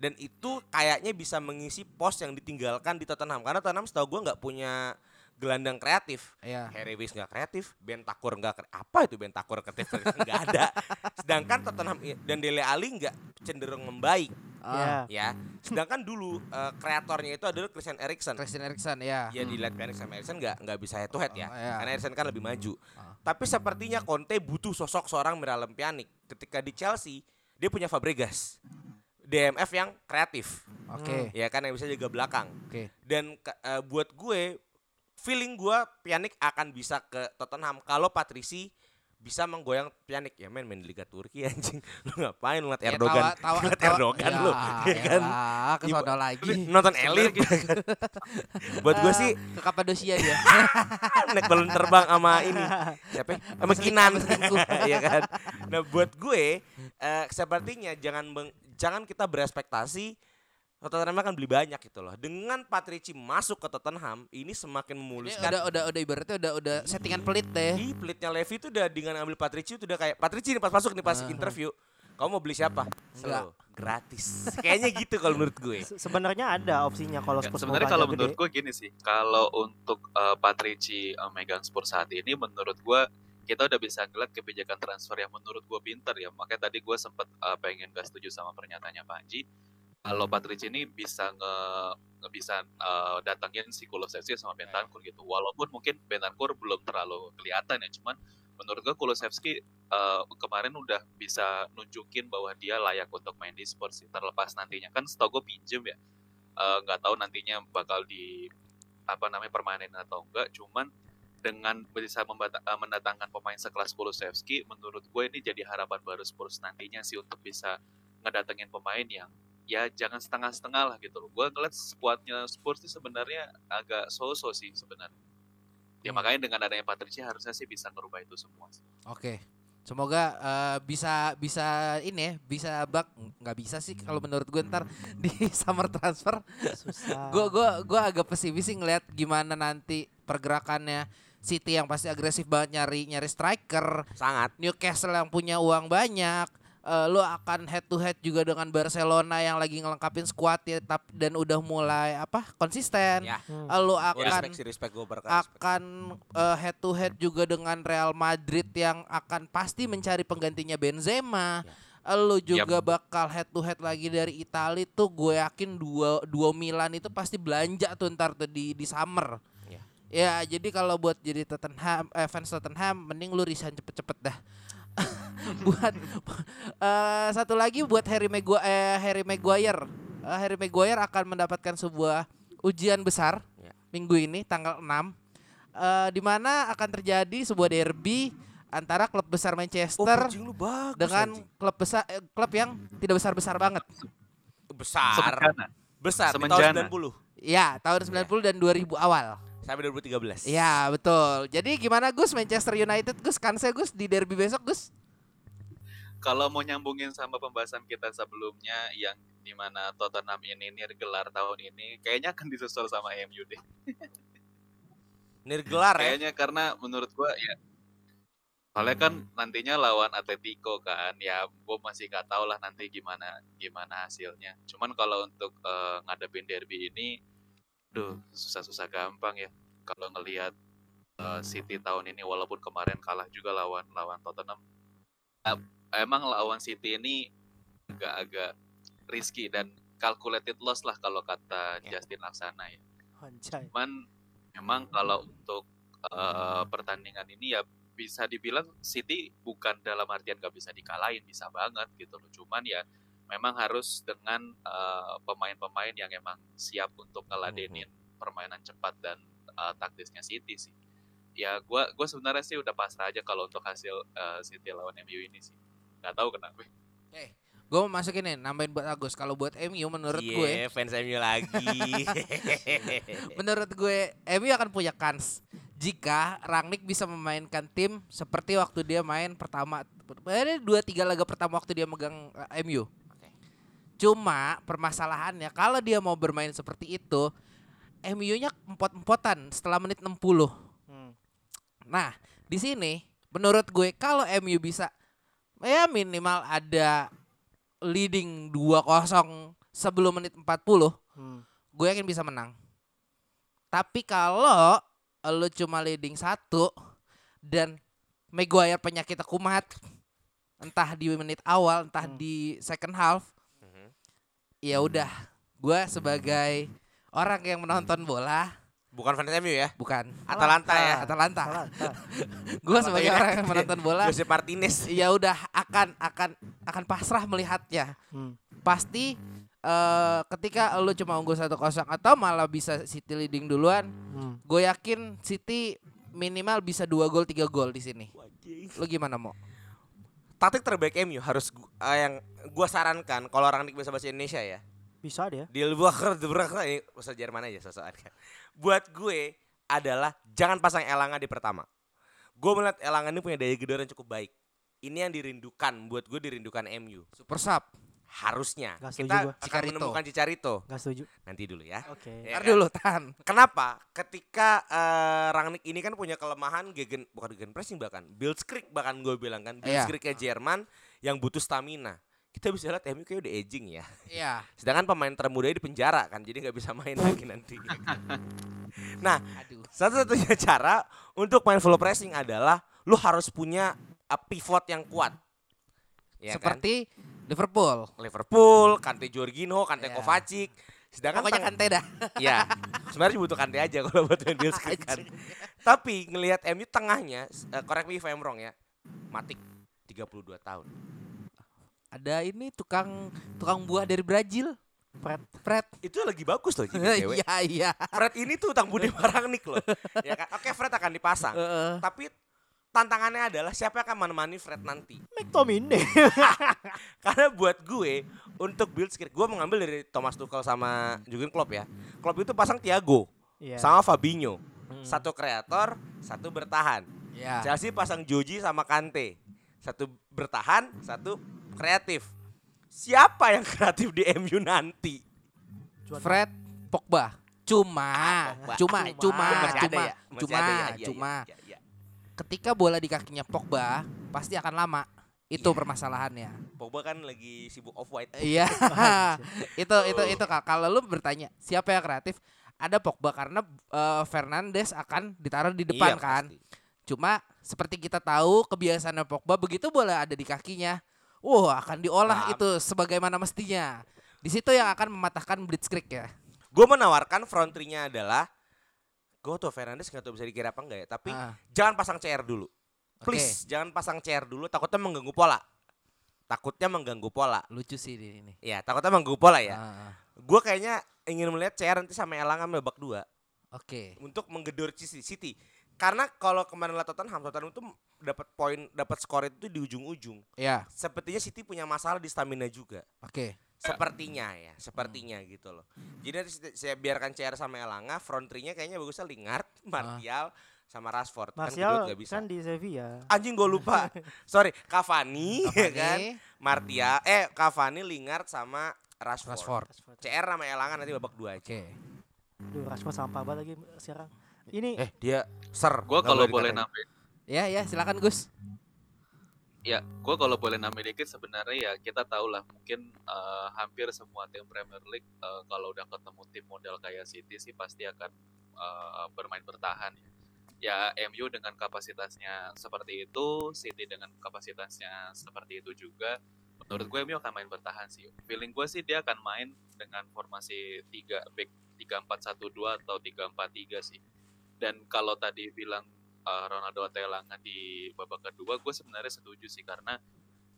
Dan itu kayaknya bisa mengisi pos yang ditinggalkan di Tottenham karena Tottenham setahu gue nggak punya gelandang kreatif. Iya. Harry Winks nggak kreatif, Ben Takur nggak kre- apa itu Ben Takur kreatif nggak ada. Sedangkan Tottenham dan Dele Alli nggak cenderung membaik Ah, Ya. ya. Sedangkan dulu eh, kreatornya itu adalah Christian Eriksen. Christian Eriksen ya. Ya dilihat Pjanic sama Eriksen nggak nggak bisa head to head ya. Oh, iya. Karena Eriksen kan lebih maju. Ah. Tapi sepertinya Conte butuh sosok seorang Miralem Pjanic. Ketika di Chelsea dia punya Fabregas. DMF yang kreatif. Oke. Ya kan yang bisa jaga belakang. Oke. Dan ke- eh, buat gue feeling gue Pjanic akan bisa ke Tottenham kalau Patrici bisa menggoyang Pjanic. Ya men main di Liga Turki anjing. Lu ngapain lu ngeliat Ya, Erdogan? tawa- tawa- ngeliat Erdogan ya, lu ya kan? elah, ke sono lagi. nonton elit buat gue sih ke Kapadosia dia. naik balon terbang sama ini. Siapa? Ya? sama Kinan. ya kan? Nah buat gue eh, sepertinya jangan beng- jangan kita berespektasi Tottenham akan beli banyak gitu loh dengan Patrici masuk ke Tottenham ini semakin Ini memuluskan udah udah udah ibaratnya udah udah settingan pelit deh. Ih, pelitnya Levi tuh udah dengan ambil Patrici itu udah kayak Patrici nih pas masuk nih pas interview kamu mau beli siapa? Slow, gratis. Kayaknya gitu kalau menurut gue. Se- Sebenarnya ada opsinya kalau Spurs mau sebenarnya kalau gede. menurut gue gini sih, kalau untuk eh, Patrici eh, megang Spurs saat ini, menurut gue kita udah bisa ngeliat kebijakan transfer yang menurut gue pinter ya. Makanya tadi gue sempet eh, pengen gak setuju sama pernyataannya Panji. Kalau Patrici ini bisa nge, bisa eh, datangin si Kulusevski sama Bentancur gitu. Walaupun mungkin Bentancur belum terlalu kelihatan ya, cuman menurut gue Kulusevski eh, kemarin udah bisa nunjukin bahwa dia layak untuk main di Spurs sih. Terlepas nantinya kan setahu gue pinjem ya eh, nggak tahu nantinya bakal di apa namanya permanen atau enggak cuman dengan bisa eh, mendatangkan pemain sekelas Kulusevski menurut gue ini jadi harapan baru Spurs nantinya sih untuk bisa ngedatengin pemain yang ya jangan setengah-setengah lah gitu loh. Gue ngeliat skuadnya Spurs ini sebenarnya agak so-so sih sebenarnya. Ya makanya dengan adanya Patricia harusnya sih bisa ngerubah itu semua. sih. Oke. Semoga eh, bisa bisa ini ya, bisa bak nggak bisa sih kalau menurut gue ntar di summer transfer susah. gue gue gue agak pesimis sih ngeliat gimana nanti pergerakannya City yang pasti agresif banget nyari nyari striker, Sangat. Newcastle yang punya uang banyak, eh, lu akan head to head juga dengan Barcelona yang lagi ngelengkapin squad ya tap, dan udah mulai apa konsisten. Ya. Hmm. Eh, Lu akan respect sih, respect respect. akan eh, head to head juga dengan Real Madrid yang akan pasti mencari penggantinya Benzema. Eh, Lu juga bakal head to head lagi dari Italia tuh gue yakin dua dua Milan itu pasti belanja tuh ntar tuh di di summer. Ya. Ya jadi kalau buat jadi Tottenham eh, fans Tottenham mending lu resign cepet-cepet dah. buat eh, satu lagi buat Harry Maguire eh, Harry Maguire. Eh, Harry Maguire akan mendapatkan sebuah ujian besar Ya. minggu ini tanggal 6 eh, di mana akan terjadi sebuah derby antara klub besar Oh, Manchester lu bagus dengan anjing. klub besar eh, klub yang tidak besar-besar banget. besar. Semenjana. Besar Semenjana. tahun 90 Ya, tahun 90 dan 2000 awal. Sampai 2013. Ya, betul. Jadi gimana Gus Manchester United Gus kanse Gus di derby besok Gus? Kalau mau nyambungin sama pembahasan kita sebelumnya yang di mana Tottenham ini gelar tahun ini, kayaknya akan disusul sama MU deh. Nirgelar ya. Kayaknya karena menurut gua ya soalnya kan nantinya lawan Atletico kan ya gue masih nggak tahu lah nanti gimana gimana hasilnya cuman kalau untuk eh, ngadepin derby ini duh susah-susah gampang ya. Kalau ngelihat eh, City tahun ini walaupun kemarin kalah juga lawan lawan Tottenham eh, emang lawan City ini agak-agak risky dan calculated loss lah kalau kata Ya. Justin Laksana ya. Cuman memang kalau untuk eh, pertandingan ini ya bisa dibilang City bukan dalam artian gak bisa dikalahin bisa banget gitu loh. Cuman ya memang harus dengan eh, pemain-pemain yang emang siap untuk ngeladenin permainan cepat dan eh, taktisnya City sih ya gua gua sebenarnya sih udah pasrah aja kalau untuk hasil eh, City lawan MU ini sih nggak tahu kenapa Gue mau masukin nih nambahin buat Agus. Kalau buat MU menurut Cie, gue, fans MU lagi. menurut gue MU akan punya kans jika Rangnick bisa memainkan tim seperti waktu dia main pertama eh, dua tiga laga pertama waktu dia megang eh, MU. Cuma permasalahannya kalau dia mau bermain seperti itu MU-nya empot-empotan setelah menit 60. Hmm. Nah, di sini menurut gue kalau MU bisa ya minimal ada leading 2-0 sebelum menit 40, Hmm. gue yakin bisa menang. Tapi kalau lo cuma leading satu dan Maguire penyakit kumat entah di menit awal entah Hmm. di second half ya udah gue sebagai orang yang menonton bola Bukan fans MU ya. bukan Atalanta ya. Atalanta Atalanta. gue sebagai Atalanta orang yang menonton bola Jose Martinez. ya udah akan akan akan pasrah melihatnya Hmm. pasti eh ketika lu cuma unggul satu kosong atau malah bisa City leading duluan Hmm. gue yakin City minimal bisa dua gol tiga gol di sini lu gimana mau Taktik terbaik MU harus gu- eh, yang gua sarankan kalau orang bisa bahasa Indonesia ya. Bisa dia. Di Lubacher ini bahasa Jerman aja sosokan kan. Buat gue adalah jangan pasang Elanga di pertama. Gue melihat Elanga ini punya daya gedor yang cukup baik. Ini yang dirindukan buat gue dirindukan MU. super sub Harusnya setuju kita gua. akan Cicarito. menemukan Cicarito. Gak setuju. Nanti dulu ya. Oke. Ya Ntar kan? dulu tan Kenapa? Ketika eh, Rangnick ini kan punya kelemahan gegen bukan gegen pressing bahkan Blitzkrieg bahkan gue bilang kan Iya. Blitzkriegnya Jerman yang butuh stamina. Kita bisa lihat MU kayak udah aging ya. Iya Sedangkan pemain termuda di penjara kan, jadi nggak bisa main lagi nanti. nah, aduh satu-satunya cara untuk main full pressing adalah lu harus punya uh, pivot yang kuat. Ya kan? Liverpool Liverpool, Kante Jorginho, Kante Iya. Kovacic. Sedangkan pokoknya Kante dah Ya, sebenarnya butuh Kante aja kalau buat main Blitzkrieg kan. Tapi ngelihat MU tengahnya, uh, correct me if I'm wrong ya, Matik 32 tahun. ada ini tukang tukang buah dari Brazil Fred. Fred Itu lagi bagus loh iya iya Fred ini tuh utang budi Rangnick loh. ya kan? Oke, Fred akan dipasang. Heeh. Tapi tantangannya adalah siapa yang akan menemani Fred nanti. McTominay. Karena buat gue untuk build skill, gue mengambil dari Thomas Tuchel sama Jurgen Klopp ya. Klopp itu pasang Thiago Iya. sama Fabinho. Hmm. Satu kreator, satu bertahan. ya Chelsea pasang Joji sama Kante. Satu bertahan, satu kreatif. Siapa yang kreatif di MU nanti? Fred Pogba cuma Pogba. cuma cuma Masih ada cuma ya? Masih cuma ada ya? Iya, cuma iya, iya, iya. Ketika bola di kakinya Pogba pasti akan lama. Itu Iya. permasalahannya. Pogba kan lagi sibuk off white. iya itu itu itu kalau lu bertanya siapa yang kreatif? Ada Pogba karena eh, Fernandes akan ditaruh di depan Iya, kan. Pasti. cuma seperti kita tahu kebiasaan Pogba begitu bola ada di kakinya wah akan diolah Nah. itu sebagaimana mestinya. Di situ yang akan mematahkan blitzkrieg ya. Gue menawarkan front three-nya adalah tuh Fernandes nggak tahu bisa dikira apa enggak ya, tapi Ah, jangan pasang CR dulu. Please, jangan pasang CR dulu takutnya mengganggu pola. Takutnya mengganggu pola. lucu sih ini Ya, takutnya mengganggu pola ya. Ah, Gue kayaknya ingin melihat CR nanti sama Elanga babak dua oke untuk menggedor City. City. Karena kalau kemarin lihat Tottenham, Tottenham itu dapat poin, dapat skor itu di ujung-ujung. ya Sepertinya City punya masalah di stamina juga. oke Sepertinya ya, sepertinya gitu loh. Jadi nanti saya- biarkan CR sama Elanga, front three-nya kayaknya bagusnya Lingard, Martial, sama Rashford. Kan Martial kedua nggak bisa. kan di Sevilla. Anjing gue lupa. Sorry, Cavani, ya kan? Cavani, Martial, eh Cavani, Lingard sama Rashford. Rashford CR sama Elanga nanti babak dua aja. oke Duh, Rashford sampah banget lagi sekarang. Ini Eh dia ser. Gue nggak kalau boleh nambahin, ya ya silakan Gus ya gue kalau boleh nambahin dikit sebenarnya ya kita tahu lah mungkin eh, hampir semua tim Premier League eh, kalau udah ketemu tim model kayak City sih pasti akan eh, bermain bertahan ya. Ya MU dengan kapasitasnya seperti itu, City dengan kapasitasnya seperti itu juga. Menurut gue MU akan main bertahan sih. Feeling gue sih dia akan main dengan formasi 3 back 3-4-1-2 atau 3-4-3 sih. Dan kalau tadi bilang uh, Ronaldo atau Elanga di babak kedua, gue sebenarnya setuju sih. Karena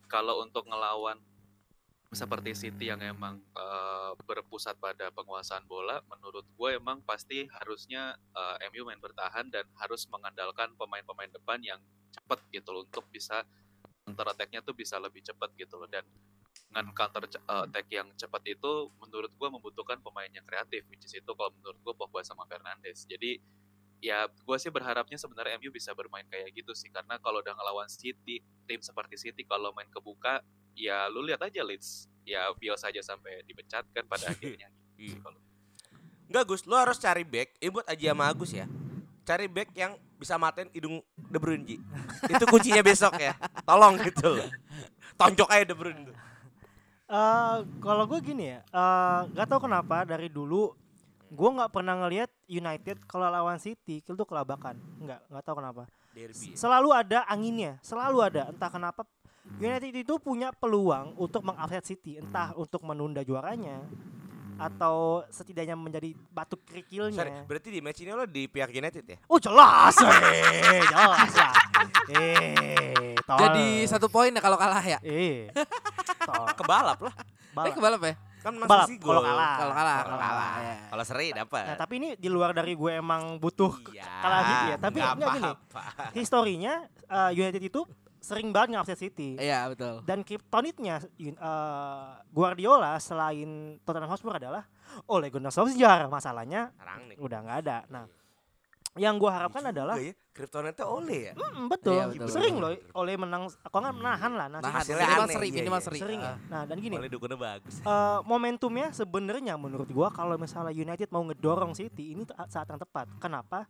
kalau untuk ngelawan seperti City yang emang uh, berpusat pada penguasaan bola, menurut gue emang pasti harusnya uh, MU main bertahan dan harus mengandalkan pemain-pemain depan yang cepat gitu loh untuk bisa counter attack-nya tuh bisa lebih cepat gitu loh. Dan dengan counter attack yang cepat itu menurut gue membutuhkan pemain yang kreatif which is itu kalau menurut gue Pogba sama Fernandes. Jadi ya gue sih berharapnya sebenarnya MU bisa bermain kayak gitu sih karena kalau udah ngelawan City tim seperti City kalau main kebuka ya lu lihat aja Leeds ya biasa aja sampai dipecat kan pada akhirnya gitu kalau Enggak Gus, lu harus cari back. Ini buat Aji sama Agus ya. Cari back yang bisa matain hidung De Bruyne Ji. Itu kuncinya besok ya. Tolong gitu loh. Tonjok aja De Bruyne tuh. Eh, kalau gue gini ya, eh, nggak tahu kenapa dari dulu gue nggak pernah ngelihat United kalau lawan City itu kelabakan. Nggak, nggak tahu kenapa. Derby. ya. Selalu ada anginnya, selalu ada. Entah kenapa United itu punya peluang untuk mengupset City, entah untuk menunda juaranya atau setidaknya menjadi batu Sorry, kerikilnya. berarti di match ini lo di pihak United ya? Oh jelas, eh, jelas lah. Eh, tol. Jadi satu poin ya kalau kalah ya. Eh, tol. Kebalap lah. Eh Balap. kebalap ya? Kan masih Balap, kalau kalah. Kalau kalah, Kalau kalah. kalah. ya. Kalau seri dapat. Nah, tapi ini di luar dari gue emang butuh Iya, kalah gitu ya. Tapi nggak enggak gini. apa-apa. Historinya eh, United itu sering banget ngupset City. Iya betul. Dan kryptonitnya eh, Guardiola selain Tottenham Hotspur adalah Ole Gunnar Solskjaer. Masalahnya Rangnick. udah nggak ada. Nah, yang gue harapkan adalah Juga ya, Kryptonite Ole ya. Mm, betul. Iya, betul, sering loh Ole menang kok nggak menahan lah. Nah, Nah, hasilnya minimal seri, iya, minimal iya. seri. sering ya. Ah. Nah, dan gini. Dukunnya bagus. eh, momentumnya sebenarnya menurut gua kalau misalnya United mau ngedorong City ini saat yang tepat. Kenapa?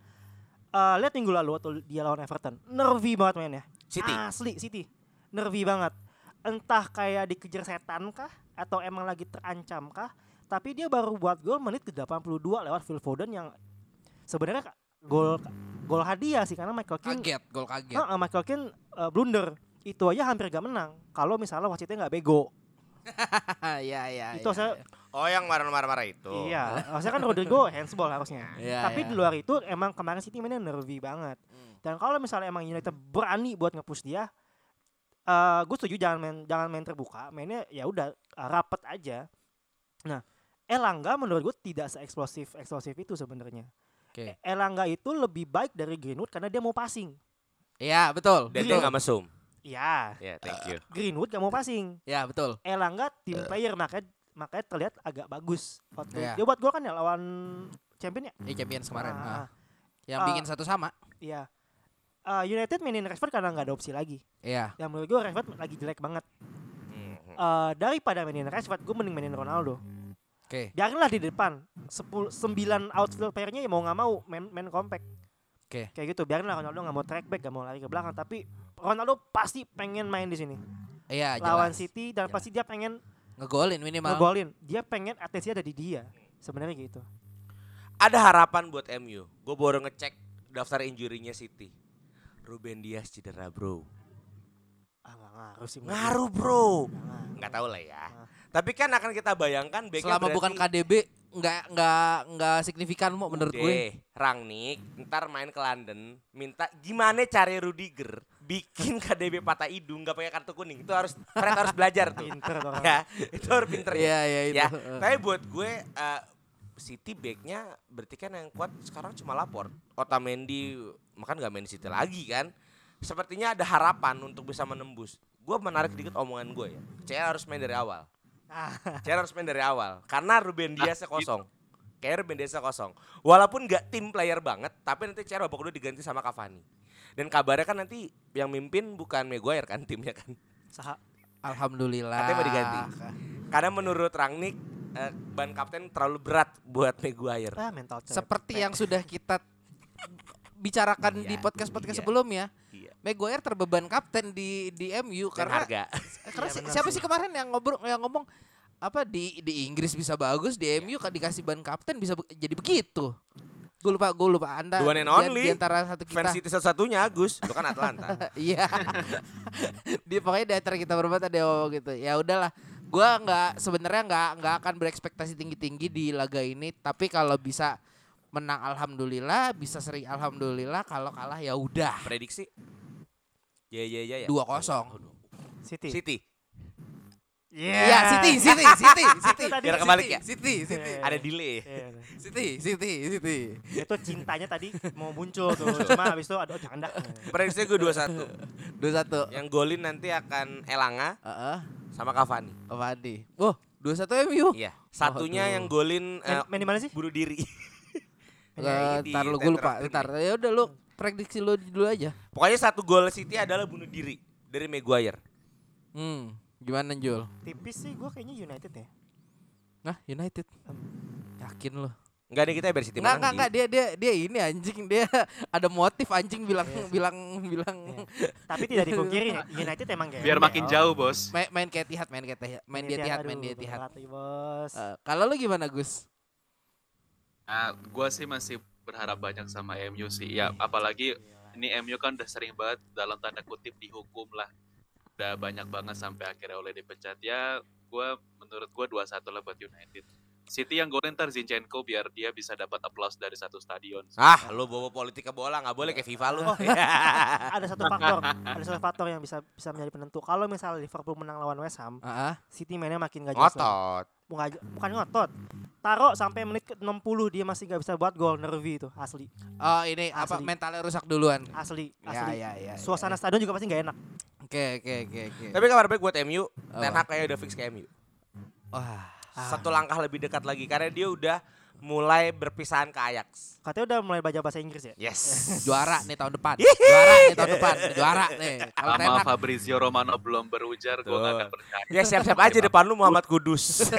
Eh, lihat minggu lalu waktu dia lawan Everton, nervi banget mainnya. City. Asli City. Nervi banget. Entah kayak dikejar setan kah atau emang lagi terancam kah, tapi dia baru buat gol menit ke 82 lewat Phil Foden yang sebenarnya gol gol hadiah sih karena Michael Keane Kaget, gol kaget. Heeh, Michael Keane eh, blunder. Itu aja hampir gak menang kalau misalnya wasitnya nggak bego. Iya iya. itu iya. saya Oh yang marah-marah itu. Iya, harusnya kan Rodrigo handsball harusnya. Iya, Tapi iya. di luar itu emang kemarin City mainnya nervy banget. Hmm. Dan kalau misalnya emang United berani buat nge-push dia, eh gue setuju jangan main jangan main terbuka, mainnya ya udah eh, rapet aja. Nah, Elangga menurut gue tidak seeksplosif eksplosif itu sebenarnya. Oke. Elangga itu lebih baik dari Greenwood karena dia mau passing. Iya betul. Dan Iya. dia nggak mesum. Iya, Ya, thank you. Greenwood gak mau passing. Ya betul. Elangga tim player makanya makanya terlihat agak bagus. Waktu Iya. dia buat gol kan ya lawan champion ya. Di Champions kemarin. Ah, ah. ah. Yang Ah. bikin satu sama. Iya. Eh, United mainin Rashford karena nggak ada opsi lagi. Iya. Yang menurut gue Rashford lagi jelek banget. Hmm. Eh, daripada mainin Rashford, gue mending mainin Ronaldo. Oke. Biarinlah di depan. 10 9 outfield player-nya ya mau nggak mau main main compact. Oke. Kayak gitu. Biarinlah Ronaldo nggak mau track back, nggak mau lari ke belakang, tapi Ronaldo pasti pengen main di sini. Iya Lawan jelas. City dan Jelas. pasti dia pengen Ngegolin minimal. ngegolin. Dia pengen atensi ada di dia. Sebenarnya gitu. Ada harapan buat MU. Gue baru ngecek daftar injury-nya City. Ruben Dias cedera, Bro. Ah, ngaruh sih. Ngaruh. Bro. Nggak tahu lah ya. Tapi kan akan kita bayangkan Selama berarti bukan KDB nggak nggak nggak signifikan mau menurut gue. Rangnick ntar main ke London minta gimana cari Rudiger? Bikin KDB patah hidung nggak pakai kartu kuning. Itu harus Fred harus belajar tuh. Pinter ya itu harus pinter Iya iya itu. ya tapi buat gue eh, City backnya berarti kan yang kuat sekarang cuma lapor Otamendi makan nggak main di City lagi kan? Sepertinya ada harapan untuk bisa menembus. Gue menarik dikit omongan gue ya. CR harus main dari awal Ah, CR harus main dari awal karena Ruben Ah, Diasnya kosong kayak Ruben Diasnya kosong walaupun nggak tim player banget tapi nanti CR babak kedua diganti sama Cavani dan kabarnya kan nanti yang mimpin bukan Maguire kan timnya kan Saha. Alhamdulillah. Katanya mau diganti. karena menurut Rangnick eh, ban kapten terlalu berat buat Maguire Ah, mental. Seperti yang sudah kita bicarakan di Iya, podcast-podcast iya. sebelumnya, Iya. Maguire terbeban kapten di di MU dan karena harga karena Iya, si- benar siapa sih. sih kemarin yang ngobrol yang ngomong apa di di Inggris bisa bagus, di Iya. MU kan dikasih ban kapten bisa be- jadi begitu. Gue lupa, gue lupa Anda one and only. di antara satu kita. fans City satu-satunya Agus itu kan Atlanta Iya. Di pokoknya di antara kita berempat ada yang gitu. Ya udahlah. Gua nggak sebenarnya nggak nggak akan berekspektasi tinggi-tinggi di laga ini, tapi kalau bisa menang alhamdulillah, bisa seri alhamdulillah, kalau kalah ya udah. prediksi ya ya ya ya 2-0. City. City Iya, City, City, City, City. Tadi Biar kebalik ya? City, City. Iya, ada delay Iya, iya. City, City, City. itu cintanya tadi mau muncul tuh cuma habis itu aduh jangan dah prediksi gue 2-1 2-1. yang golin nanti akan Elanga Heeh. sama Cavani Apa nih? Wah, 2-1 MU. iya satunya Aduh. yang golin main, eh, main di mana sih bunuh diri Ya, Eh, ntar lu gue lupa. Ntar ya udah lu prediksi lu dulu aja. Pokoknya satu gol City adalah bunuh diri dari Maguire. Hmm, gimana Jul? Tipis sih gue kayaknya United ya. Nah, United. Yakin lu? Enggak nih kita biar City Enggak, menang. enggak, enggak, dia dia dia ini anjing, dia ada motif anjing bilang bilang bilang Iya. Tapi tidak dipungkiri United emang gembel. Biar makin jauh, Bos. main, main kayak Etihad, main kayak Etihad, main di Etihad, main di aduh, Etihad. berat nih, bos. Eh, kalau lu gimana, Gus? Nah, gua sih masih berharap banyak sama MU sih. Ya, apalagi ini MU kan udah sering banget dalam tanda kutip dihukum lah. Udah banyak banget sampai akhirnya oleh dipecat. Ya, gua menurut gua 2-1 lah buat United. City yang golin ntar Zinchenko biar dia bisa dapat aplaus dari satu stadion. Ah, lu bawa politik ke bola nggak boleh kayak FIFA lu. Oh. ada satu faktor, ada satu faktor yang bisa bisa menjadi penentu. Kalau misalnya Liverpool menang lawan West Ham, Ah, ah. City mainnya makin gak jelas. Ngotot. Bukan, bukan ngotot. Taruh sampai menit ke 60 dia masih gak bisa buat gol nervi itu asli. Oh, ini apa Asli. mentalnya rusak duluan. Asli, Ya, asli. ya, ya. ya, Suasana ya. stadion juga pasti gak enak. Oke, oke, oke, oke. Tapi kabar baik buat MU, Ten Apa? Hag kayaknya udah fix ke MU. Wah, Satu langkah lebih dekat lagi karena dia udah mulai berpisahan ke Ajax. Katanya udah mulai baca bahasa Inggris ya. Yes. juara nih tahun depan. juara nih tahun depan, juara nih. Kalau Ten Sama Hag Fabrizio Romano belum berujar, gua nggak Tuh. akan percaya. Ya siap-siap aja depan lu Muhammad Kudus.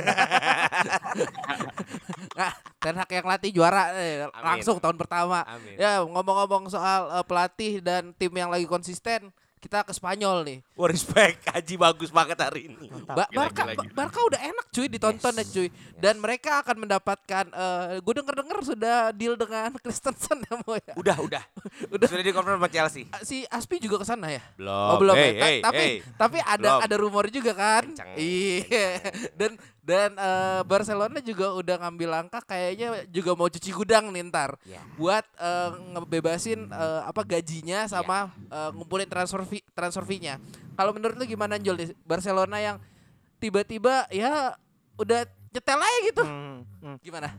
Nggak, Ten Hag yang latih juara eh, Amin. langsung tahun pertama. Amin. Ya ngomong-ngomong soal eh, pelatih dan tim yang lagi konsisten, kita ke Spanyol nih. Wah respect, Haji bagus banget hari ini. Ba Barca, gila, gila. Barca udah enak cuy ditonton ya cuy. Dan mereka akan mendapatkan, eh gue denger-denger sudah deal dengan Christensen ya mau ya. Udah, udah. Udah. Sudah dikonfirm sama Chelsea. Si Aspi juga ke sana ya? Belum. Oh belum Hey, ya? Ta- hey, tapi hey. tapi ada Belum. ada rumor juga kan? Kencang, Iya. Dan dan eh, Barcelona juga udah ngambil langkah kayaknya juga mau cuci gudang nih ntar Ya. buat eh, ngebebasin eh, apa gajinya sama Ya. eh, ngumpulin transfer fee, transfer fee-nya. Kalau menurut lu gimana Jul nih? Barcelona yang tiba-tiba ya udah nyetel aja gitu. Hmm, hmm. Gimana?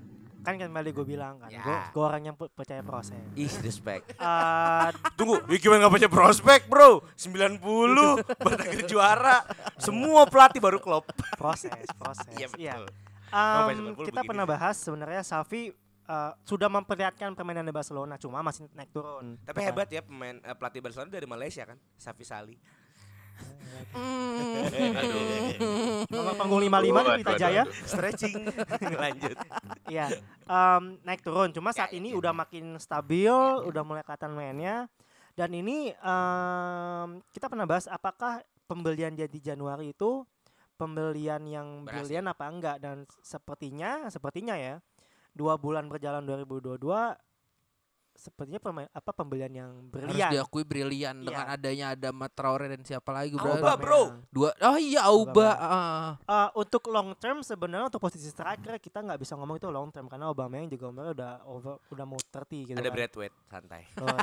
Kan kembali gue bilang kan, Ya. gue gue orang yang pe- percaya proses. Ih, respect. Eh, Tunggu, ya gimana gak baca prospek bro? 90, baru akhirnya juara. Semua pelatih baru klop. proses, proses. Iya betul. Em, Sampai 90 kita begini. pernah bahas sebenarnya Safi eh, sudah memperlihatkan permainan di Barcelona, cuma masih naik turun. Tapi hebat ya pemain eh, pelatih Barcelona dari Malaysia kan, Safi Sali. Nomor panggung 55 di Pelita aduh, Jaya. aduh. Stretching. Lanjut. Iya, em, naik turun. Cuma saat Ya, ini ya. udah makin stabil, udah mulai kelihatan mainnya. Dan ini em, kita pernah bahas apakah pembelian dia di Januari itu pembelian yang Berhasil. brilian apa enggak dan sepertinya sepertinya ya dua bulan berjalan 2022 sepertinya pemain apa pembelian yang Harus brilian. diakui brilian Iya. dengan adanya ada Matraore dan siapa lagi bro. Auba, bro. Dua Oh iya Auba. Auba. ah. Eh, untuk long term sebenarnya untuk posisi striker kita nggak bisa ngomong itu long term karena Aubameyang juga umurnya udah over udah mau 30 gitu Ada kan. Bradway, santai. Oh.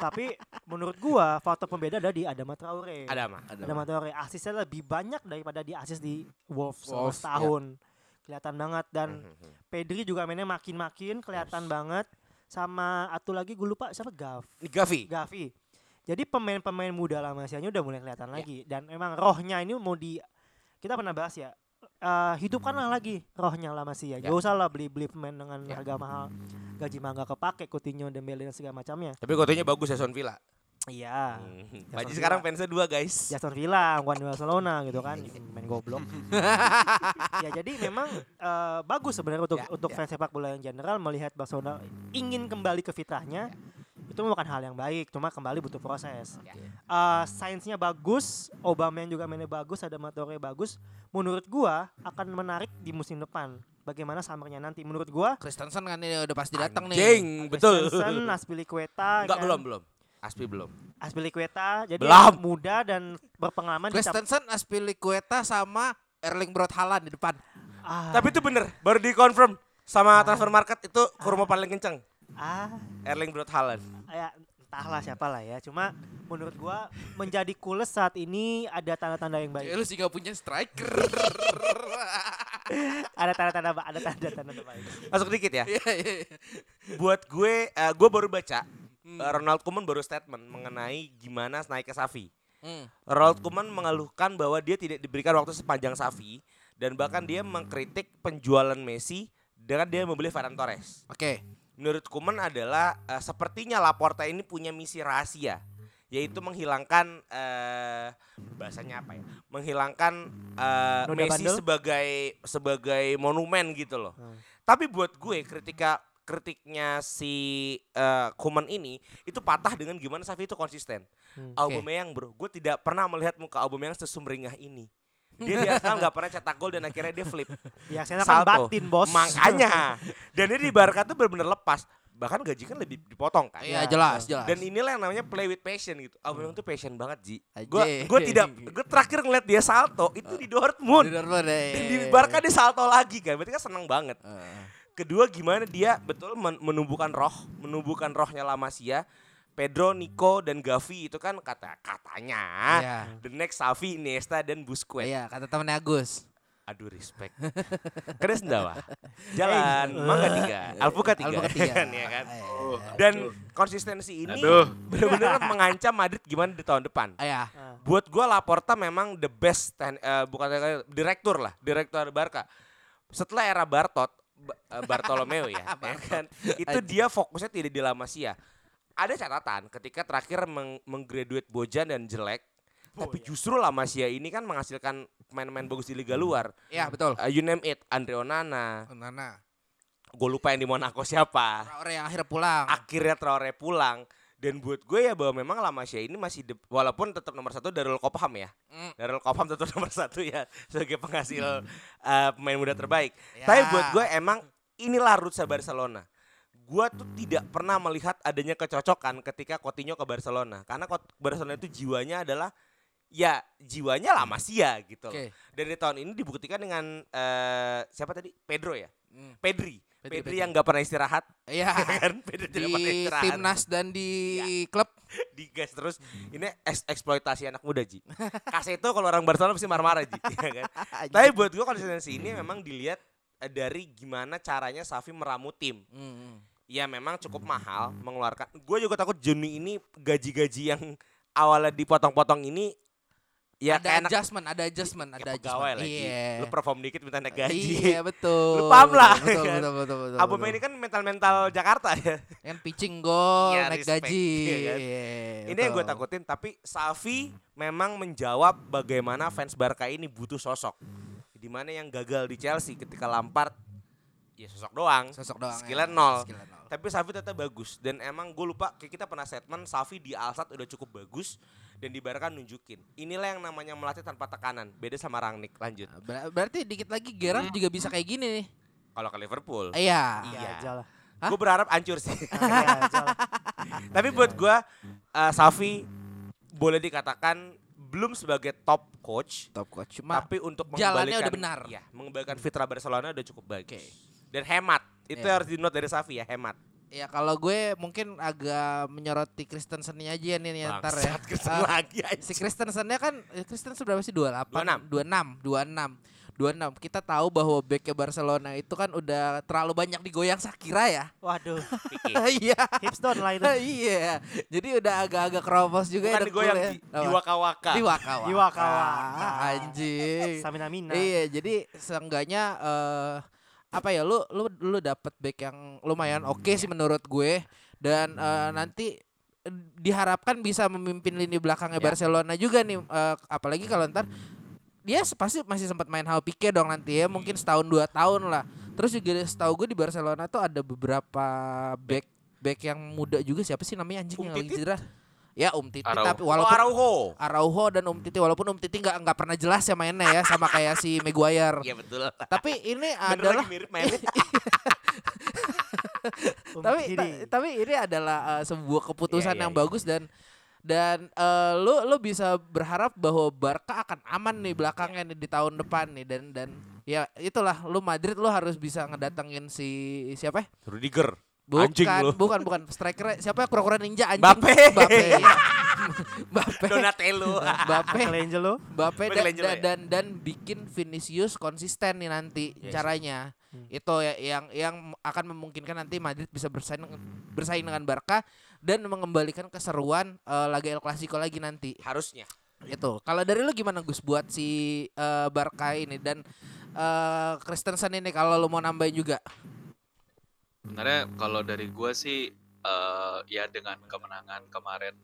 Tapi menurut gua faktor pembeda ada di Adama Traore. Ada mah. Adama Traore asisnya lebih banyak daripada di asis di Wolves selama Wolves, ya. setahun. Kelihatan banget dan Mhm. Pedri juga mainnya makin-makin kelihatan banget sama satu lagi gue lupa siapa Gav Gavi. Gavi. Jadi pemain-pemain muda La Masia-nya udah mulai kelihatan Ya. lagi dan emang rohnya ini mau di kita pernah bahas ya. eh, hidupkanlah lagi rohnya La Masia. Ya. Gak usah lah beli-beli pemain dengan Ya. harga mahal. Gaji mah gak kepake Coutinho, Dembele dan segala macamnya. Tapi fotonya bagus ya Son Villa. Iya. Hmm. Ya, Son sekarang fansnya dua guys. Aston Villa, bukan di Barcelona gitu kan, main goblok. ya jadi memang eh, bagus sebenarnya untuk Ya, untuk ya. fans sepak bola yang general melihat Barcelona ingin kembali ke fitrahnya. Itu bukan hal yang baik, cuma kembali butuh proses. Ya. Eh, sainsnya bagus, Aubameyang juga mainnya bagus, ada Matore bagus. Menurut gua akan menarik di musim depan. Bagaimana summernya nanti? Menurut gua Christensen kan ini udah pasti datang nih. Jeng, betul. Christensen, Aspilicueta, Enggak kan? belum belum. Aspi belum. Aspilicueta, jadi Belum. muda dan berpengalaman. di cap- Christensen, Aspilicueta sama Erling Braut Haaland di depan. Ah, Tapi itu bener, baru dikonfirm sama transfer market itu kurma paling kenceng. ah, Erling Braut Haaland. ya entahlah siapa lah ya. Cuma menurut gua menjadi kules saat ini ada tanda-tanda yang Ya, baik. lu sih gak punya striker. Ada tanda-tanda ada tanda-tanda baik. Masuk dikit ya. Iya, iya, iya. Buat gue, eh, gue baru baca Hmm. eh, Ronald Koeman baru statement mengenai gimana naik ke Safi. Hmm. Ronald Koeman mengeluhkan bahwa dia tidak diberikan waktu sepanjang Safi dan bahkan dia mengkritik penjualan Messi dengan dia membeli Ferran Torres. Oke. menurut Kuman adalah eh, sepertinya Laporta ini punya misi rahasia yaitu menghilangkan eh bahasanya apa ya? Menghilangkan Noda Messi bandel? sebagai sebagai monumen gitu loh. Hmm. Tapi buat gue ketika kritiknya si eh, Kuman ini itu patah dengan gimana Safi itu konsisten. Hmm. Aubameyang bro, gue tidak pernah melihat muka Aubameyang sesumringah ini. Dia di Arsenal nggak pernah cetak gol dan akhirnya dia flip. Ya saya kan batin bos. Makanya. Dan dia di Barca tuh benar-benar lepas. Bahkan gaji kan lebih dipotong kan. Iya jelas jelas. Dan inilah yang namanya play with passion gitu. Aubameyang tuh passion banget Ji. Gue gue tidak gue terakhir ngeliat dia salto itu di Dortmund. Di Dortmund, eh. Dan di Barca dia salto lagi kan. Berarti kan seneng banget. Eh. Kedua gimana dia betul men- menumbuhkan roh, menumbuhkan rohnya La Masia. Pedro, Nico dan Gavi itu kan kata katanya Iya. the next Xavi, Iniesta dan Busquets. Iya kata temennya Agus. Aduh respect. Kena sendawa. Jalan, mangga tiga, alpukat tiga, Alpukat tiga. kan, ya kan. Eh, Dan konsistensi ini Aduh. benar-benar mengancam Madrid gimana di tahun depan. Iya. Buat gua Laporta memang the best ten- eh, bukan direktur lah, direktur Barca. Setelah era Bartot, Ba- eh, Bartolomeo ya, ya kan. Itu dia fokusnya tidak di La Masia. Ada catatan ketika terakhir meng menggraduate Bojan dan jelek, tapi justru La Masia ini kan menghasilkan pemain-pemain bagus di liga luar. Iya betul. Uh, you name it, Andre Onana, Nana. gue lupa yang di Monaco siapa. Traore yang akhirnya pulang. Akhirnya Traore pulang. Dan buat gue ya bahwa memang La Masia ini masih de- walaupun tetap nomor satu Darul Kopham ya. Mm. Darul Kopham tetap nomor satu ya sebagai penghasil uh, pemain muda terbaik. Ya. Tapi buat gue emang inilah rutsa Barcelona. Gue tuh tidak pernah melihat adanya kecocokan ketika Coutinho ke Barcelona. Karena Barcelona itu jiwanya adalah ya jiwanya La Masia gitu loh. Oke. Dan di tahun ini dibuktikan dengan eh, siapa tadi? Pedro ya? Mm. Pedri. Pedri, Pedri, yang gak pernah istirahat. Iya. kan? Pedri tidak pernah di istirahat. timnas dan di klub. Digas terus. Ini eks- eksploitasi anak muda, Ji. Kaseto kalau orang Barcelona pasti marah-marah, Ji. ya kan? Tapi buat gue konsistensi ini memang dilihat eh, dari gimana caranya Safi meramu tim. Mm. Ya memang cukup mahal mengeluarkan. Gue juga takut Juni ini gaji-gaji yang awalnya dipotong-potong ini ya ada kayak adjustment, ada adjustment, kayak ada adjustment. lagi. Iya. Lu perform dikit minta naik gaji. Iya betul. Lu paham lah, Betul, kan? betul, betul, betul, Abang betul. ini kan mental-mental Jakarta ya. kan pitching gol, Iya, naik respect, gaji. iya kan? Iya, Ini yang gue takutin tapi Safi memang menjawab bagaimana fans Barca ini butuh sosok. Di mana yang gagal di Chelsea ketika Lampard ya sosok doang. Sosok doang. Skillnya ya. nol. Skillnya nol. Tapi Safi tetap bagus dan emang gue lupa kayak kita pernah statement Safi di Alsat udah cukup bagus dan di Barca nunjukin. Inilah yang namanya melatih tanpa tekanan. Beda sama Rangnick. Lanjut. Ber- berarti dikit lagi Gerrard juga bisa kayak gini nih. Kalau ke Liverpool. Iya. Iya. Ya aja lah. Hah? Gue berharap hancur sih. Ya aja lah. Tapi buat gua uh, Safi boleh dikatakan belum sebagai top coach, Top coach. Cuma tapi untuk jalannya mengembalikan udah benar. Ya, mengembalikan fitra Barcelona udah cukup baik. Oke. Dan hemat. Itu Iya. harus di note dari Safi ya, hemat. Ya kalau gue mungkin agak menyoroti Kristensennya aja nih, nih ntar ya. Bangsat, Kristen Eh, lagi si anjing. Kristensennya kan eh, Kristensen berapa sih 28 26. 26 26 26 kita tahu bahwa backnya Barcelona itu kan udah terlalu banyak digoyang Sakira ya Waduh, iya hips down lah itu. iya jadi udah agak-agak keropos juga Bukan ya digoyang dengkulnya. di, di waka-waka. di waka Di waka-waka. anjing Samina Mina. Iya, jadi seenggaknya eh apa ya lu lu lu dapat back yang lumayan oke sih menurut gue. Dan eh, nanti eh, diharapkan bisa memimpin lini belakangnya Ya. Barcelona juga nih eh, apalagi kalau ntar dia pasti masih sempat main hal Pique dong nanti ya mungkin setahun dua tahun lah. Terus juga setahu gue di Barcelona tuh ada beberapa back back yang muda juga. Siapa sih namanya anjing yang lagi cedera ya Um Titi Araujo. tapi Oh, walaupun Araujo. Araujo dan Um Titi walaupun Um Titi nggak nggak pernah jelas ya mainnya ya sama kayak si Maguire. Iya betul. Tapi ini Bener adalah mirip mainnya. Tapi ta- tapi ini adalah uh, sebuah keputusan Iya, iya, yang iya. bagus dan dan uh, lu lu bisa berharap bahwa Barca akan aman nih belakangnya nih di tahun depan nih dan dan ya itulah lu Madrid lu harus bisa ngedatengin si siapa ya? Rudiger. Bukan, Anjing lu. bukan, bukan. Striker siapa ya? Kura-kura ninja anjing. Mbappe. Mbappe. iya. Mbappe. Donatello. Mbappe. Michelangelo. Mbappe dan, Michelangelo dan, ya? dan dan bikin Vinicius konsisten nih nanti Yes. caranya. Itu ya yang yang akan memungkinkan nanti Madrid bisa bersaing bersaing dengan Barca dan mengembalikan keseruan eh, laga El Clasico lagi nanti. Harusnya. Itu. Kalau dari lu gimana Gus buat si eh, Barca ini dan eh Christensen ini kalau lu mau nambahin juga. Sebenarnya kalau dari gua sih eh ya dengan kemenangan kemarin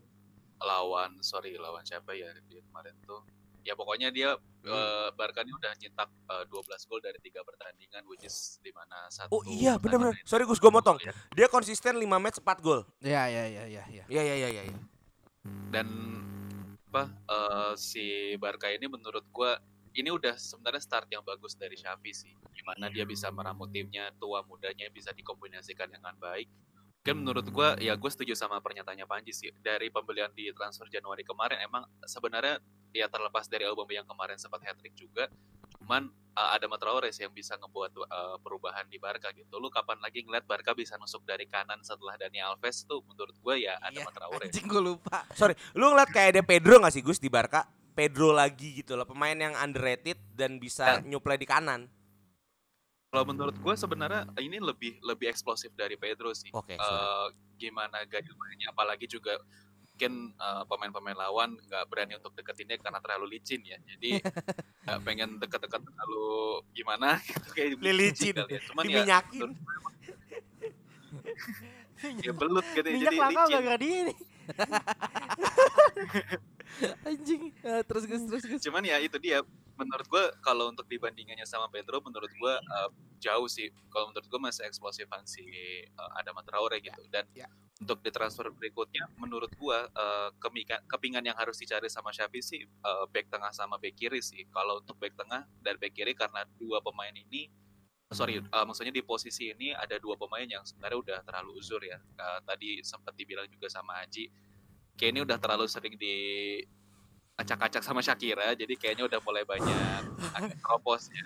lawan sorry lawan siapa ya dia kemarin tuh ya pokoknya dia eh, Barca ini udah nyetak eh, 12 gol dari tiga pertandingan which is di mana satu Oh iya benar-benar. pertandingan Sorry Gus gue motong. ya. Dia konsisten 5 match 4 gol. Ya ya ya ya ya. Iya iya iya iya. iya. dan apa eh, si Barca ini menurut gua ini udah sebenarnya start yang bagus dari Xavi sih gimana dia bisa meramu timnya tua mudanya bisa dikombinasikan dengan baik kan menurut gua ya gue setuju sama pernyataannya Panji sih dari pembelian di transfer Januari kemarin emang sebenarnya ya terlepas dari album yang kemarin sempat hat trick juga cuman uh, ada Traore sih yang bisa ngebuat uh, perubahan di Barca gitu lu kapan lagi ngeliat Barca bisa nusuk dari kanan setelah Dani Alves tuh menurut gue ya ada Iya, Traore Anjing gue lupa. Sorry, lu ngeliat kayak ada Pedro gak sih Gus di Barca? Pedro lagi gitu loh, pemain yang underrated dan bisa nyuplai di kanan. Kalau menurut gue sebenarnya ini lebih lebih eksplosif dari Pedro sih. Oke, Eh, sorry. gimana gaya mainnya, apalagi juga mungkin eh, pemain-pemain lawan nggak berani untuk deketinnya karena terlalu licin ya. Jadi nggak pengen deket-deket terlalu gimana gitu kayak Lilicin, kali ya. Cuman ya, diminyakin. ya belut gitu ya, Minyak jadi licin. nih. Anjing. Eh, terus Gus terus Gus. Cuman ya itu dia menurut gue kalau untuk dibandingannya sama Pedro menurut gue uh, jauh sih kalau menurut gue masih eksplosifan si uh, Adama Traore gitu dan ya. untuk di transfer berikutnya menurut gue uh, kepingan yang harus dicari sama Xavi sih uh, back tengah sama back kiri sih kalau untuk back tengah dan back kiri karena dua pemain ini sorry uh, maksudnya di posisi ini ada dua pemain yang sebenarnya udah terlalu uzur ya. Uh, tadi sempat dibilang juga sama Haji kayak ini udah terlalu sering di acak-acak sama Shakira jadi kayaknya udah mulai banyak agak keropos ya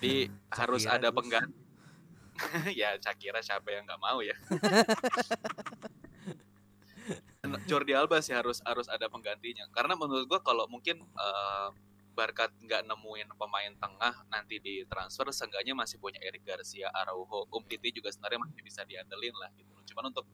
jadi harus Shakira, ada Gus. pengganti ya Shakira siapa yang nggak mau ya? Jordi Alba sih harus harus ada penggantinya. Karena menurut gua kalau mungkin eh, Barca nggak nemuin pemain tengah nanti di transfer seenggaknya masih punya Eric Garcia, Araujo, Umtiti juga sebenarnya masih bisa diandelin lah gitu. Cuman untuk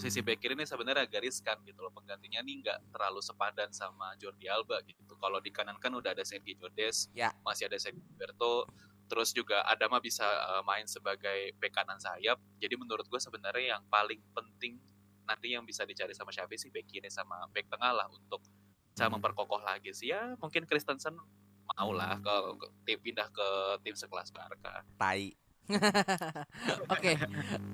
sisi back kiri ini sebenarnya agak riskan gitu loh penggantinya nih nggak terlalu sepadan sama Jordi Alba gitu. Kalau di kanan kan udah ada Sergi Jodes, Ya. masih ada Sergi Roberto, terus juga Adama bisa eh, main sebagai bek kanan sayap. Jadi menurut gue sebenarnya yang paling penting nanti yang bisa dicari sama Xavi sih back kiri sama back tengah lah untuk bisa memperkokoh lagi sih ya mungkin Kristensen mau lah ke, ke tim pindah ke tim sekelas Barca. Tai. Oke,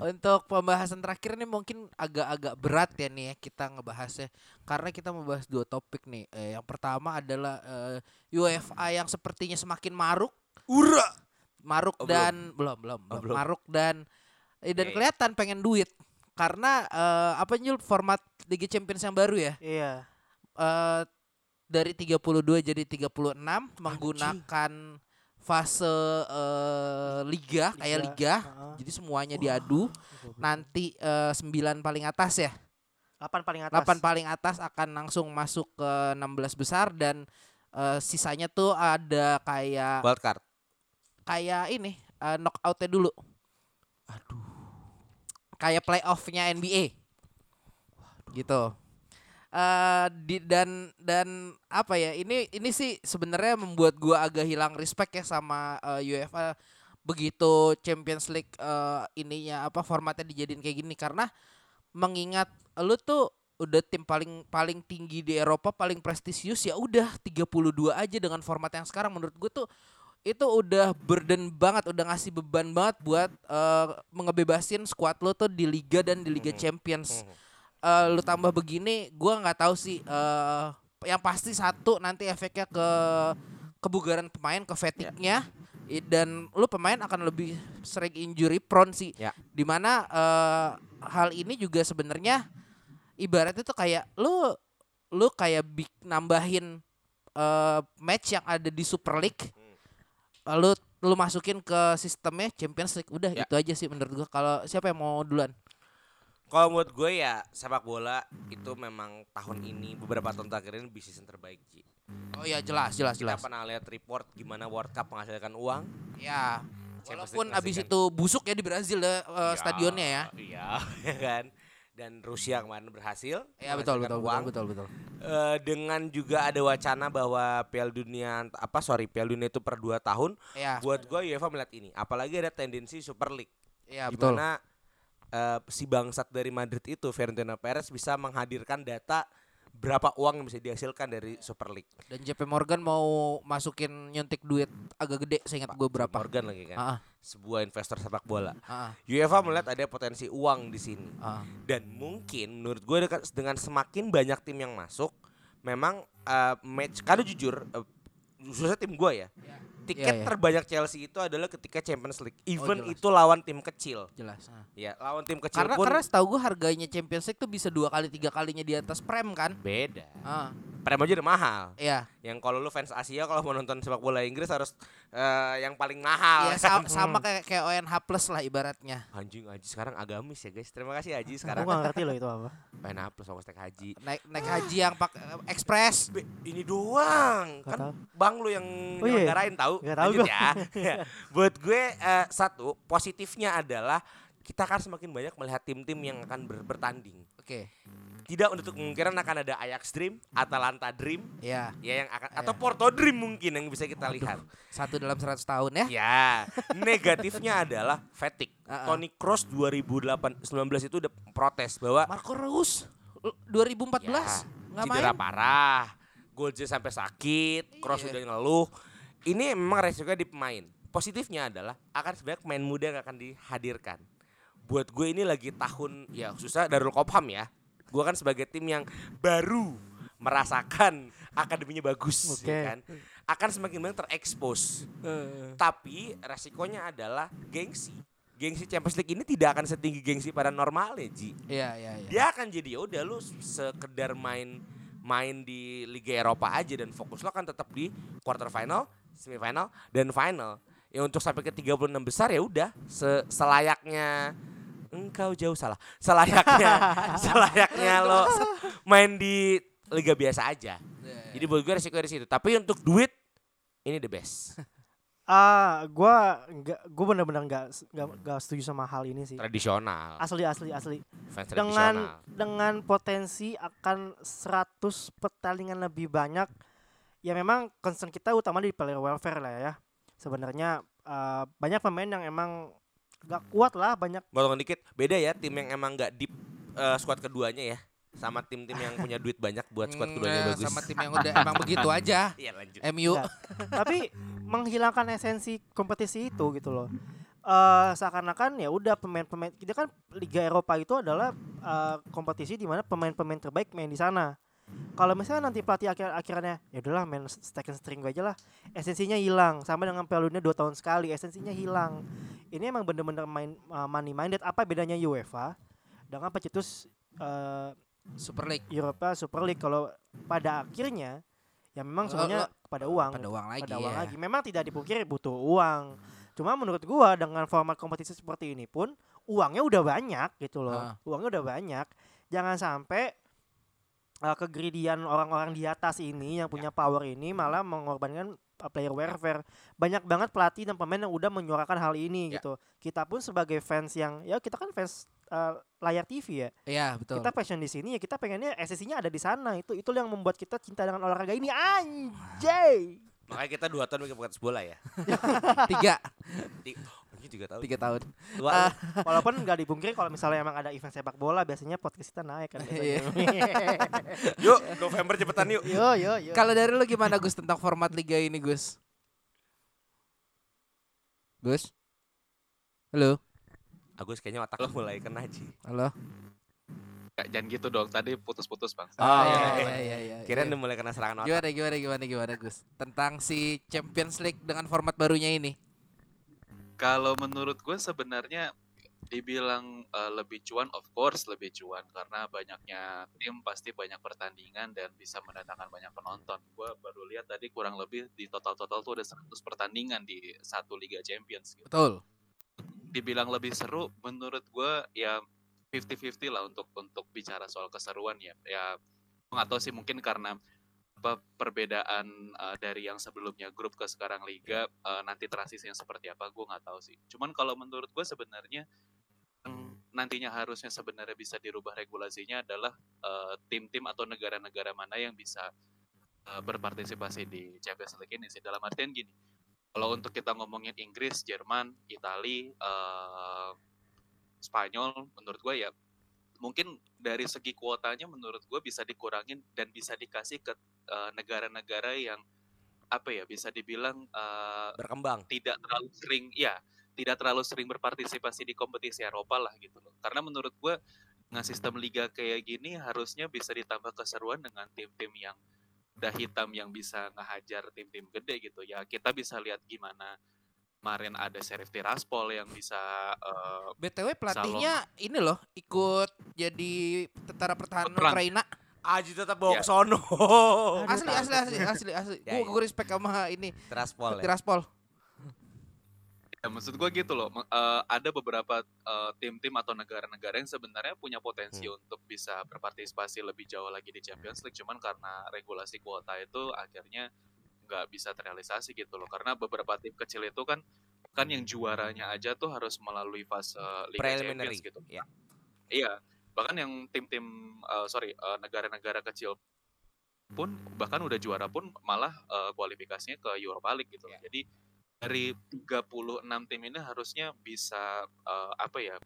untuk pembahasan terakhir nih mungkin agak-agak berat ya nih ya kita ngebahasnya karena kita membahas dua topik nih. Eh, yang pertama adalah eh, UEFA yang sepertinya semakin maruk, Ura. maruk Oh, belum. dan belum belum, Oh, belum. belum. maruk dan eh, dan Oke. kelihatan pengen duit karena eh, apa nyul format Liga Champions yang baru ya Iya. Eh dari 32 jadi 36 menggunakan fase eh, liga, kayak Liga, liga. heeh. Jadi semuanya diadu. Nanti eh, 9 paling atas ya. Delapan paling atas. 8 paling atas akan langsung masuk ke 16 besar dan eh, sisanya tuh ada kayak Wild card. kayak ini eh, knockoutnya dulu. Aduh. Kayak playoffnya NBA. Gitu. Eh di dan dan apa ya ini ini sih sebenarnya membuat gua agak hilang respect ya sama eh, UEFA. Begitu Champions League eh, ininya apa formatnya dijadiin kayak gini. Karena mengingat lu tuh udah tim paling paling tinggi di Eropa paling prestisius ya udah 32 aja dengan format yang sekarang. Menurut gue tuh itu udah burden banget udah ngasih beban banget buat eh, mengebebasin squad lo tuh di liga dan di Liga Mhm. Champions Eh, lu tambah begini gua nggak tahu sih eh yang pasti satu nanti efeknya ke kebugaran pemain ke fatigue-nya. I- dan lu pemain akan lebih sering injury prone sih. Ya. di mana eh hal ini juga sebenarnya ibaratnya tuh kayak lu lu kayak big, nambahin eh match yang ada di Super League lalu lu masukin ke sistemnya Champions League. Udah Ya. itu aja sih menurut gua. Kalau siapa yang mau duluan Kalau menurut gue ya sepak bola itu memang tahun ini beberapa tahun terakhir ini bisnis yang terbaik Ji. oh ya jelas jelas Kita jelas pernah lihat report gimana World Cup menghasilkan uang. Ya, walaupun abis itu busuk ya di Brazil ya, eh, Ya, stadionnya ya. Iya, ya kan. Dan Rusia kemarin berhasil. Ya betul betul uang. betul betul betul. Eh, dengan juga ada wacana bahwa Piala Dunia apa sorry Piala Dunia itu per dua tahun. Ya, Buat gue UEFA melihat ini. Apalagi ada tendensi Super League. ya di betul. mana eh, si bangsat dari Madrid itu Florentino Perez bisa menghadirkan data berapa uang yang bisa dihasilkan dari Super League. Dan JP Morgan mau masukin nyuntik duit agak gede seingat gue berapa. Morgan lagi kan. Ah, Sebuah investor sepak bola. ah, UEFA melihat ada potensi uang di sini. ah. Dan mungkin menurut gue dengan semakin banyak tim yang masuk, memang eh, match karena jujur eh, khususnya tim gue ya. Tiket Iya, iya. terbanyak Chelsea itu adalah ketika Champions League. Even jelas. itu lawan tim kecil. Jelas. ah. Ya, lawan tim kecil Karena pun karena setahu gue harganya Champions League tuh bisa dua kali tiga kalinya di atas prem kan? beda. Ah, Prem aja udah mahal. iya. Yang kalau lu fans Asia kalau mau nonton sepak bola Inggris harus eh, yang paling mahal. Iya sa- sama kayak kayak ONH plus lah ibaratnya. Anjing Aji sekarang agamis ya guys. Terima kasih Aji Aku sekarang. gak ngerti loh itu apa. Main plus fokus tek haji. Naik naik haji yang pak ekspres. Be, ini doang. Gak kan tahu. Bang lu yang Oh iya? nyelenggarain tahu. Nggak tahu Lanjut gua. ya. Ya. Buat gue eh, satu positifnya adalah kita akan semakin banyak melihat tim-tim yang akan ber- bertanding. Oke. Tidak untuk kemungkinan akan ada Ajax Dream, Atalanta Dream, Ya. ya yang akan Iya. atau Porto Dream mungkin yang bisa kita lihat. Satu dalam 100 tahun ya. Ya, negatifnya adalah fatigue. Ah, ah. Toni Kroos 2018 19 itu udah protes bahwa Marco Reus l- 2014 ya, nggak cedera main. parah, Golje sampai sakit, Kroos Iya. udah ngeluh. Ini memang resikonya di pemain. Positifnya adalah akan sebanyak pemain muda yang akan dihadirkan. Buat gue ini lagi tahun ya khususnya Darul Kopham ya. Gue kan sebagai tim yang baru merasakan akademinya bagus Oke. ya kan. Akan semakin banyak terekspos. Tapi resikonya adalah gengsi. Gengsi Champions League ini tidak akan setinggi gengsi pada normalnya, Ji. Iya iya iya. Dia akan jadi ya udah lu sekedar main main di Liga Eropa aja dan fokus lo akan tetap di quarter final, semifinal dan final. Ya untuk sampai ke 36 besar ya udah se- selayaknya engkau jauh salah. Selayaknya selayaknya lo main di liga biasa aja. Jadi buat gue resiko dari situ. Tapi untuk duit ini the best. Ah, gua nggak, gua benar-benar nggak nggak setuju sama hal ini sih. Tradisional. Asli asli asli. Fans Dengan dengan potensi akan 100 pertandingan lebih banyak, ya memang concern kita utama di player welfare lah ya. Sebenarnya eh, banyak pemain yang emang nggak kuat lah, banyak Potong dikit. Beda ya tim yang emang nggak deep eh, squad keduanya ya. Sama tim-tim yang punya duit banyak buat squad keduanya Mm, bagus. Sama tim yang udah emang begitu aja. Iya lanjut. MU. Nggak. tapi menghilangkan esensi kompetisi itu gitu loh. Eh seakan-akan ya udah pemain-pemain kita kan Liga Eropa itu adalah eh, kompetisi di mana pemain-pemain terbaik main di sana. Kalau misalnya nanti pelatih akhir akhirnya ya udahlah main second string gue aja lah, esensinya hilang. Sama dengan Piala Dunia dua tahun sekali, esensinya hilang. Ini emang bener-bener main uh, money minded. Apa bedanya UEFA dengan pencetus eh, Super League. Eropa Super League? Kalau pada akhirnya ya memang Lo- semuanya pada uang Pada uang lagi pada uang ya. lagi. Memang tidak dipungkiri butuh uang. Cuma menurut gua dengan format kompetisi seperti ini pun uangnya udah banyak gitu loh. Ah. Uangnya udah banyak. Jangan sampai uh, kegridian orang-orang di atas ini yang punya power ini malah mengorbankan uh, player welfare. Banyak banget pelatih dan pemain yang udah menyuarakan hal ini Ya. gitu. Kita pun sebagai fans yang ya kita kan fans uh, layar TV ya. Iya betul. Kita passion di sini ya kita pengennya esensinya ada di sana. Itu itu yang membuat kita cinta dengan olahraga ini anjay. Makanya kita dua tahun bikin podcast bola ya. tiga Di, oh, ini juga tahu. tiga tahun. Tua Ah. Walaupun nggak dipungkiri kalau misalnya emang ada event sepak bola biasanya podcast kita naik kan. Iya. Yuk, November cepetan yuk. yo yo yo. Kalau dari lu gimana Gus tentang format liga ini Gus? Gus? Halo? Agus kayaknya otak lu mulai kena Ji. Halo? Nggak, jangan gitu dong. Tadi putus-putus bang. Ah, iya, iya, iya, iya, iya. Kirain udah mulai kena serangan otak. Gimana gimana gimana gimana Gus? Tentang si Champions League dengan format barunya ini. Kalau menurut gue sebenarnya dibilang eh, lebih cuan, of course lebih cuan karena banyaknya tim pasti banyak pertandingan dan bisa mendatangkan banyak penonton. Gue baru lihat tadi kurang lebih di total-total tuh ada 100 pertandingan di satu Liga Champions. Gitu. Betul. Dibilang lebih seru, menurut gue ya 50-50 lah untuk untuk bicara soal keseruan ya. Ya tahu sih mungkin karena apa perbedaan eh, dari yang sebelumnya grup ke sekarang liga eh, nanti transisinya seperti apa gue nggak tahu sih. Cuman kalau menurut gue sebenarnya yang nantinya harusnya sebenarnya bisa dirubah regulasinya adalah eh, tim-tim atau negara-negara mana yang bisa eh, berpartisipasi di Champions League ini sih. Dalam artian gini kalau untuk kita ngomongin Inggris, Jerman, Itali, eh, Spanyol menurut gue ya mungkin dari segi kuotanya menurut gue bisa dikurangin dan bisa dikasih ke eh, negara-negara yang apa ya bisa dibilang eh, Berkembang. tidak terlalu sering ya tidak terlalu sering berpartisipasi di kompetisi Eropa lah gitu loh karena menurut gue dengan sistem liga kayak gini harusnya bisa ditambah keseruan dengan tim-tim yang udah hitam yang bisa ngehajar tim-tim gede gitu ya kita bisa lihat gimana kemarin ada Sheriff Tiraspol yang bisa eh, BTW pelatihnya ini loh ikut jadi tentara pertahanan Perang. Ukraina. Aji tetap bawa Ya. ke sono. Asli asli asli asli asli. Ya, Gue ya. gue respect sama ini Tiraspol ya. Tiraspol. Ya, maksud gue gitu loh, eh, ada beberapa eh, tim-tim atau negara-negara yang sebenarnya punya potensi untuk bisa berpartisipasi lebih jauh lagi di Champions League, cuman karena regulasi kuota itu akhirnya nggak bisa terrealisasi gitu loh, karena beberapa tim kecil itu kan kan yang juaranya aja tuh harus melalui fase Liga Preliminary. Champions gitu. Ya. Iya, bahkan yang tim-tim eh, sorry eh, negara-negara kecil pun bahkan udah juara pun malah eh, kualifikasinya ke Europa League gitu. loh. Ya. Jadi dari 36 tim ini harusnya bisa eh, apa ya?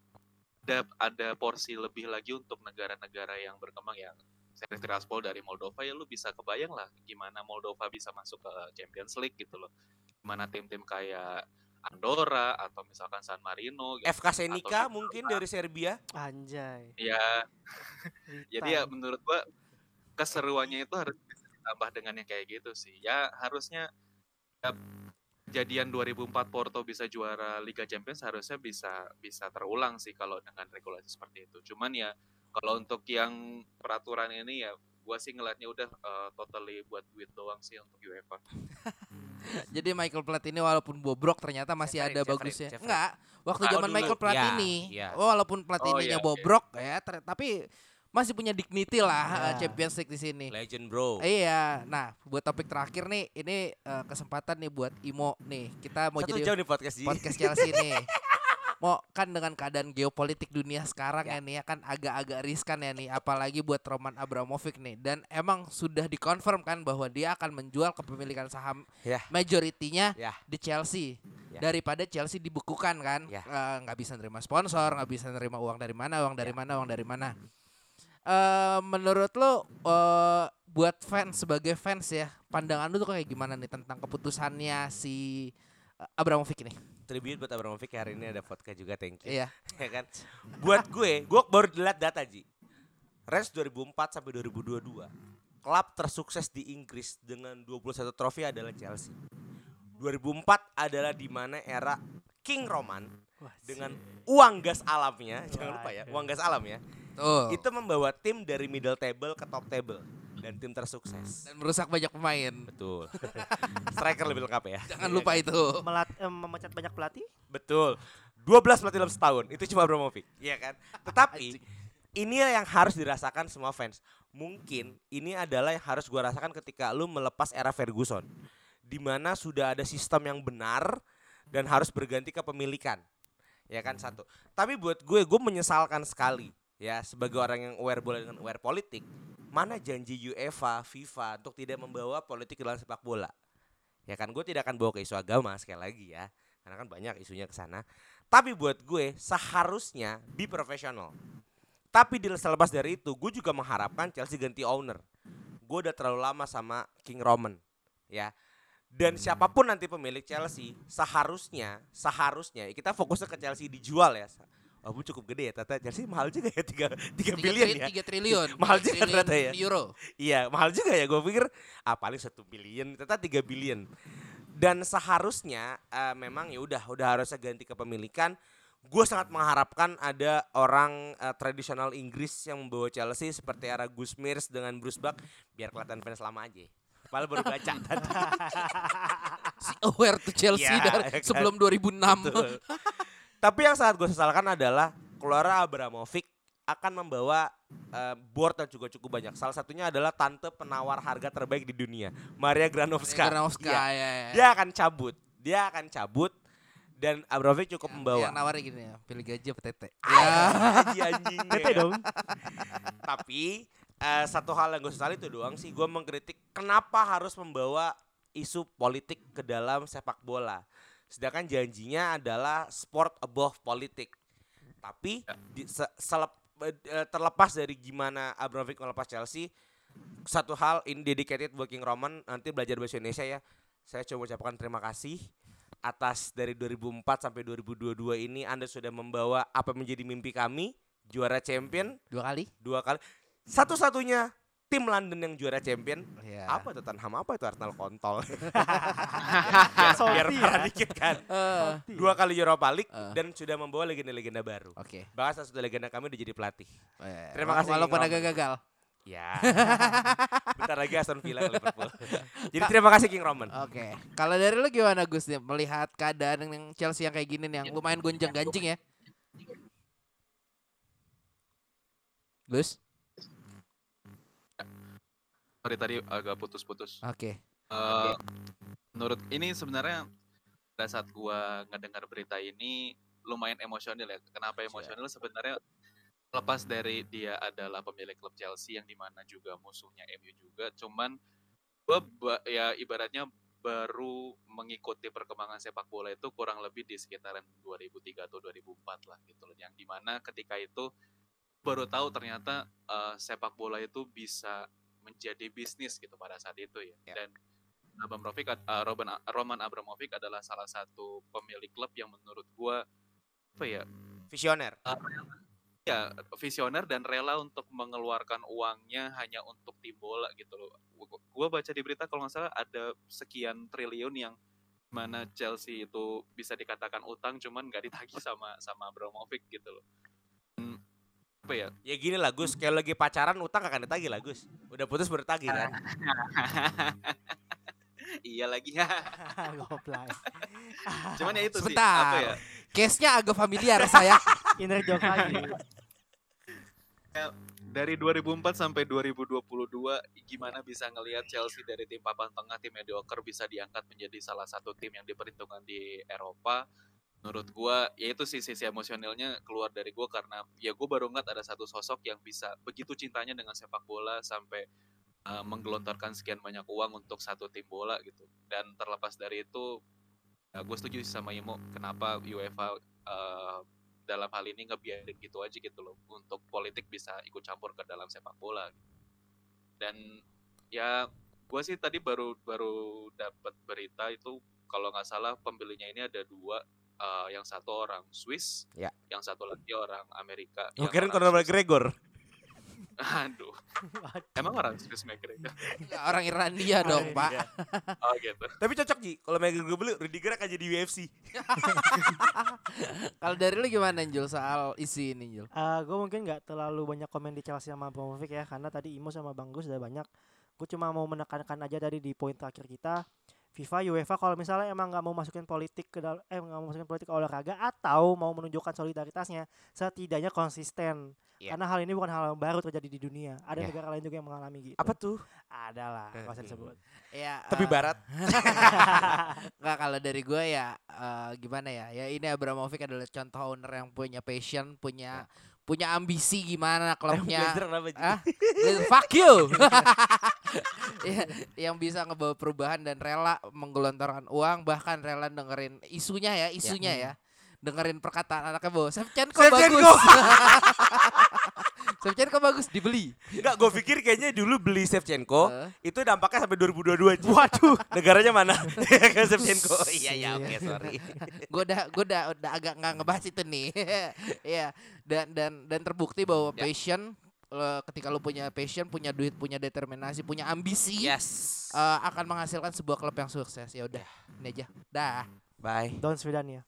Ada ada porsi lebih lagi untuk negara-negara yang berkembang ya. Sheriff Tiraspol dari Moldova ya lu bisa kebayang lah gimana Moldova bisa masuk ke Champions League gitu loh. Gimana tim-tim kayak Andorra atau misalkan San Marino gitu. FK Senica Atau- mungkin dari Serbia. Anjay. Ya, jadi ya menurut gua keseruannya itu harus bisa ditambah dengan yang kayak gitu sih. Ya harusnya ya, kejadian 2004 Porto bisa juara Liga Champions harusnya bisa bisa terulang sih kalau dengan regulasi seperti itu. Cuman ya kalau untuk yang peraturan ini ya gua sih ngeliatnya udah eh, totally buat duit doang sih untuk UEFA. Jadi Michael Platini walaupun bobrok ternyata masih Jeffrey, ada Jeffrey, bagusnya. Jeffrey. Enggak, waktu zaman dulu. Michael Platini. Ya, ya. Walaupun Platininya iya, oke. bobrok ya, ter- tapi masih punya dignity lah Ya. Champions League di sini. Legend bro. Iya, nah buat topik terakhir nih, ini eh, kesempatan nih buat Imo nih. Kita mau Satu jadi jam di podcast podcast Chelsea nih. Mau kan dengan keadaan geopolitik dunia sekarang ya. Ya. nih ya kan agak-agak riskan ya nih apalagi buat Roman Abramovich nih dan emang sudah dikonfirm kan bahwa dia akan menjual kepemilikan saham Ya. majoritinya Ya. di Chelsea Ya. daripada Chelsea dibukukan kan Ya. Eh, nggak bisa nerima sponsor nggak bisa nerima uang dari mana uang dari mana uang dari mana eh menurut lo eh buat fans sebagai fans ya pandangan lu tuh kayak gimana nih tentang keputusannya si Abramovich ini Tribute buat Abramovich hari ini ada vodka juga thank you. iya ya kan. Buat gue, gue baru lihat data Ji. Range 2004 sampai 2022. Klub tersukses di Inggris dengan 21 trofi adalah Chelsea. 2004 adalah di mana era King Roman dengan uang gas alamnya, jangan lupa ya, uang gas alam ya. tuh Itu membawa tim dari middle table ke top table dan tim tersukses. dan merusak banyak pemain Betul. Striker lebih lengkap ya. jangan lupa itu Melat, eh, memecat banyak pelatih? Betul. 12 pelatih dalam setahun. Itu cuma Abramovich. Iya kan? Tetapi ini yang harus dirasakan semua fans. Mungkin ini adalah yang harus gua rasakan ketika lu melepas era Ferguson. Di mana sudah ada sistem yang benar dan harus berganti kepemilikan. Ya kan satu. Tapi buat gue gue menyesalkan sekali ya sebagai orang yang aware bola dengan aware politik. Mana janji UEFA, FIFA untuk tidak membawa politik ke dalam sepak bola? Ya kan gue tidak akan bawa ke isu agama sekali lagi ya karena kan banyak isunya ke sana. Tapi buat gue seharusnya be profesional. Tapi di selepas dari itu, gue juga mengharapkan Chelsea ganti owner. Gue udah terlalu lama sama King Roman, ya. Dan siapa pun nanti pemilik Chelsea, seharusnya, seharusnya kita fokusnya ke Chelsea dijual ya. Bu cukup gede ya, Tata. Chelsea mahal juga ya, 3, 3 Tiga billion tri- ya. tiga triliun Mahal juga triliun ternyata ya. euro Iya, mahal juga ya. Gue pikir ah paling satu billion, ternyata 3 billion. Dan seharusnya eh, memang ya udah udah harusnya ganti kepemilikan. Gue sangat mengharapkan ada orang eh, tradisional Inggris yang membawa Chelsea seperti era Gus Mears dengan Bruce Buck biar kelihatan fans lama aja. Padahal baru baca si aware to Chelsea Iya, dari ya kan? sebelum 2006 Betul. Tapi yang sangat gue sesalkan adalah keluar Abramovich akan membawa eh, board yang juga cukup banyak. Salah satunya adalah tante penawar harga terbaik di dunia, Maria Granovska. Granovska, Iya. ya, ya. Dia akan cabut. Dia akan cabut dan Abramovich cukup membawa. yang nawarin gini ya pilih gaji apa tete anjing. Tete ya. dong. Tapi eh, satu hal yang gue sesali itu doang sih gue mengkritik kenapa harus membawa isu politik ke dalam sepak bola. Sedangkan janjinya adalah sport above politik. Tapi Ya. di, se- selep- eh, terlepas dari gimana Abramovich melepas Chelsea, satu hal ini dedicated buat King Roman nanti belajar bahasa Indonesia ya. Saya coba ucapkan terima kasih atas dari 2004 sampai 2022 ini Anda sudah membawa apa menjadi mimpi kami juara champion Dua kali? dua kali. Satu-satunya tim London yang juara champion Iya. apa itu Tottenham apa itu Arsenal kontol biar, biar parah dikit kan Eh, dua kali Europa League Eh. dan sudah membawa legenda-legenda baru Oke. bahkan salah satu legenda kami udah jadi pelatih Eh, Terima wa- kasih, Walaupun agak gagal. ya bentar lagi Aston Villa ke Liverpool jadi terima kasih King Roman Oke. Kalau dari lu gimana Gus nih melihat keadaan yang Chelsea yang kayak gini nih yang lumayan gonjang-ganjing ya? Gus? Sorry tadi agak putus-putus. Oke. Eh, menurut ini sebenarnya pada saat gua ngedengar berita ini lumayan emosional ya. Kenapa emosional? Sebenarnya lepas dari dia adalah pemilik klub Chelsea yang di mana juga musuhnya MU juga. Cuman gua ya ibaratnya baru mengikuti perkembangan sepak bola itu kurang lebih di sekitaran 2003 atau 2004 lah gitu loh. Yang di mana ketika itu baru tahu ternyata eh, sepak bola itu bisa menjadi bisnis gitu pada saat itu ya. Ya. Dan Abramovich, ad- uh, Roman, Roman Abramovich adalah salah satu pemilik klub yang menurut gua apa ya visioner ya visioner dan rela untuk mengeluarkan uangnya hanya untuk tim bola gitu loh. Gua baca di berita kalau nggak salah ada sekian triliun yang mana Chelsea itu bisa dikatakan utang cuman nggak ditagih sama sama Abramovich gitu loh. Apa ya? ya gini lah Gus kalau lagi pacaran utang akan ditagih lah Gus udah putus baru tagih kan iya lagi Goblay. cuman ya itu sih Sebentar. apa ya? Case-nya agak familiar saya. Inner joke lagi. dari 2004 sampai 2022 gimana bisa ngelihat Chelsea dari tim papan tengah tim mediocre bisa diangkat menjadi salah satu tim yang diperhitungkan di Eropa menurut gua ya itu sih sisi emosionalnya keluar dari gua karena ya gua baru ngeliat ada satu sosok yang bisa begitu cintanya dengan sepak bola sampai uh, menggelontorkan sekian banyak uang untuk satu tim bola gitu. Dan terlepas dari itu ya gue setuju sama Imo kenapa UEFA uh, dalam hal ini ngebiarin gitu aja gitu loh untuk politik bisa ikut campur ke dalam sepak bola dan ya gue sih tadi baru baru dapat berita itu kalau nggak salah pembelinya ini ada dua eh, yang satu orang Swiss Ya. yang satu lagi orang Amerika Oh, orang Conor McGregor aduh emang orang Swiss McGregor Orang Irlandia dong, Pak. oh gitu tapi cocok Ji kalau McGregor beli Rudiger akan jadi UFC Kalau dari lu gimana Jul soal isi ini Jul? gue mungkin nggak terlalu banyak komen di Chelsea sama Abramovich ya karena tadi Imo sama Bang Gus udah banyak. Gue cuma mau menekankan aja tadi di poin terakhir kita. FIFA, UEFA kalau misalnya emang nggak mau masukin politik ke dalam eh nggak mau masukin politik ke olahraga atau mau menunjukkan solidaritasnya setidaknya konsisten. Iya. Karena hal ini bukan hal yang baru terjadi di dunia. Ada Iya. negara lain juga yang mengalami gitu. apa tuh Ada lah, nggak usah disebut. Ya, tepi eh, barat Nggak kalau dari gue ya eh, gimana ya? Ya ini Abramovich adalah contoh owner yang punya passion, punya punya ambisi gimana klubnya. Ah, fuck you. ya, yang bisa ngebawa perubahan dan rela menggelontorkan uang bahkan rela dengerin isunya ya, isunya ya. Dengerin perkataan anaknya bahwa Shevchenko Shevchenko. bagus. Shevchenko bagus dibeli. Enggak, gue pikir kayaknya dulu beli Shevchenko Eh. itu dampaknya sampai 2022. Waduh, negaranya mana? Ke Shevchenko. Iya, iya, oke, sorry. gue udah gue udah udah agak nggak ngebahas itu nih ya dan dan dan terbukti bahwa Ya. passion ketika lu punya passion punya duit punya determinasi punya ambisi Yes. eh, akan menghasilkan sebuah klub yang sukses ya udah ini aja dah Bye. Don Sweden ya.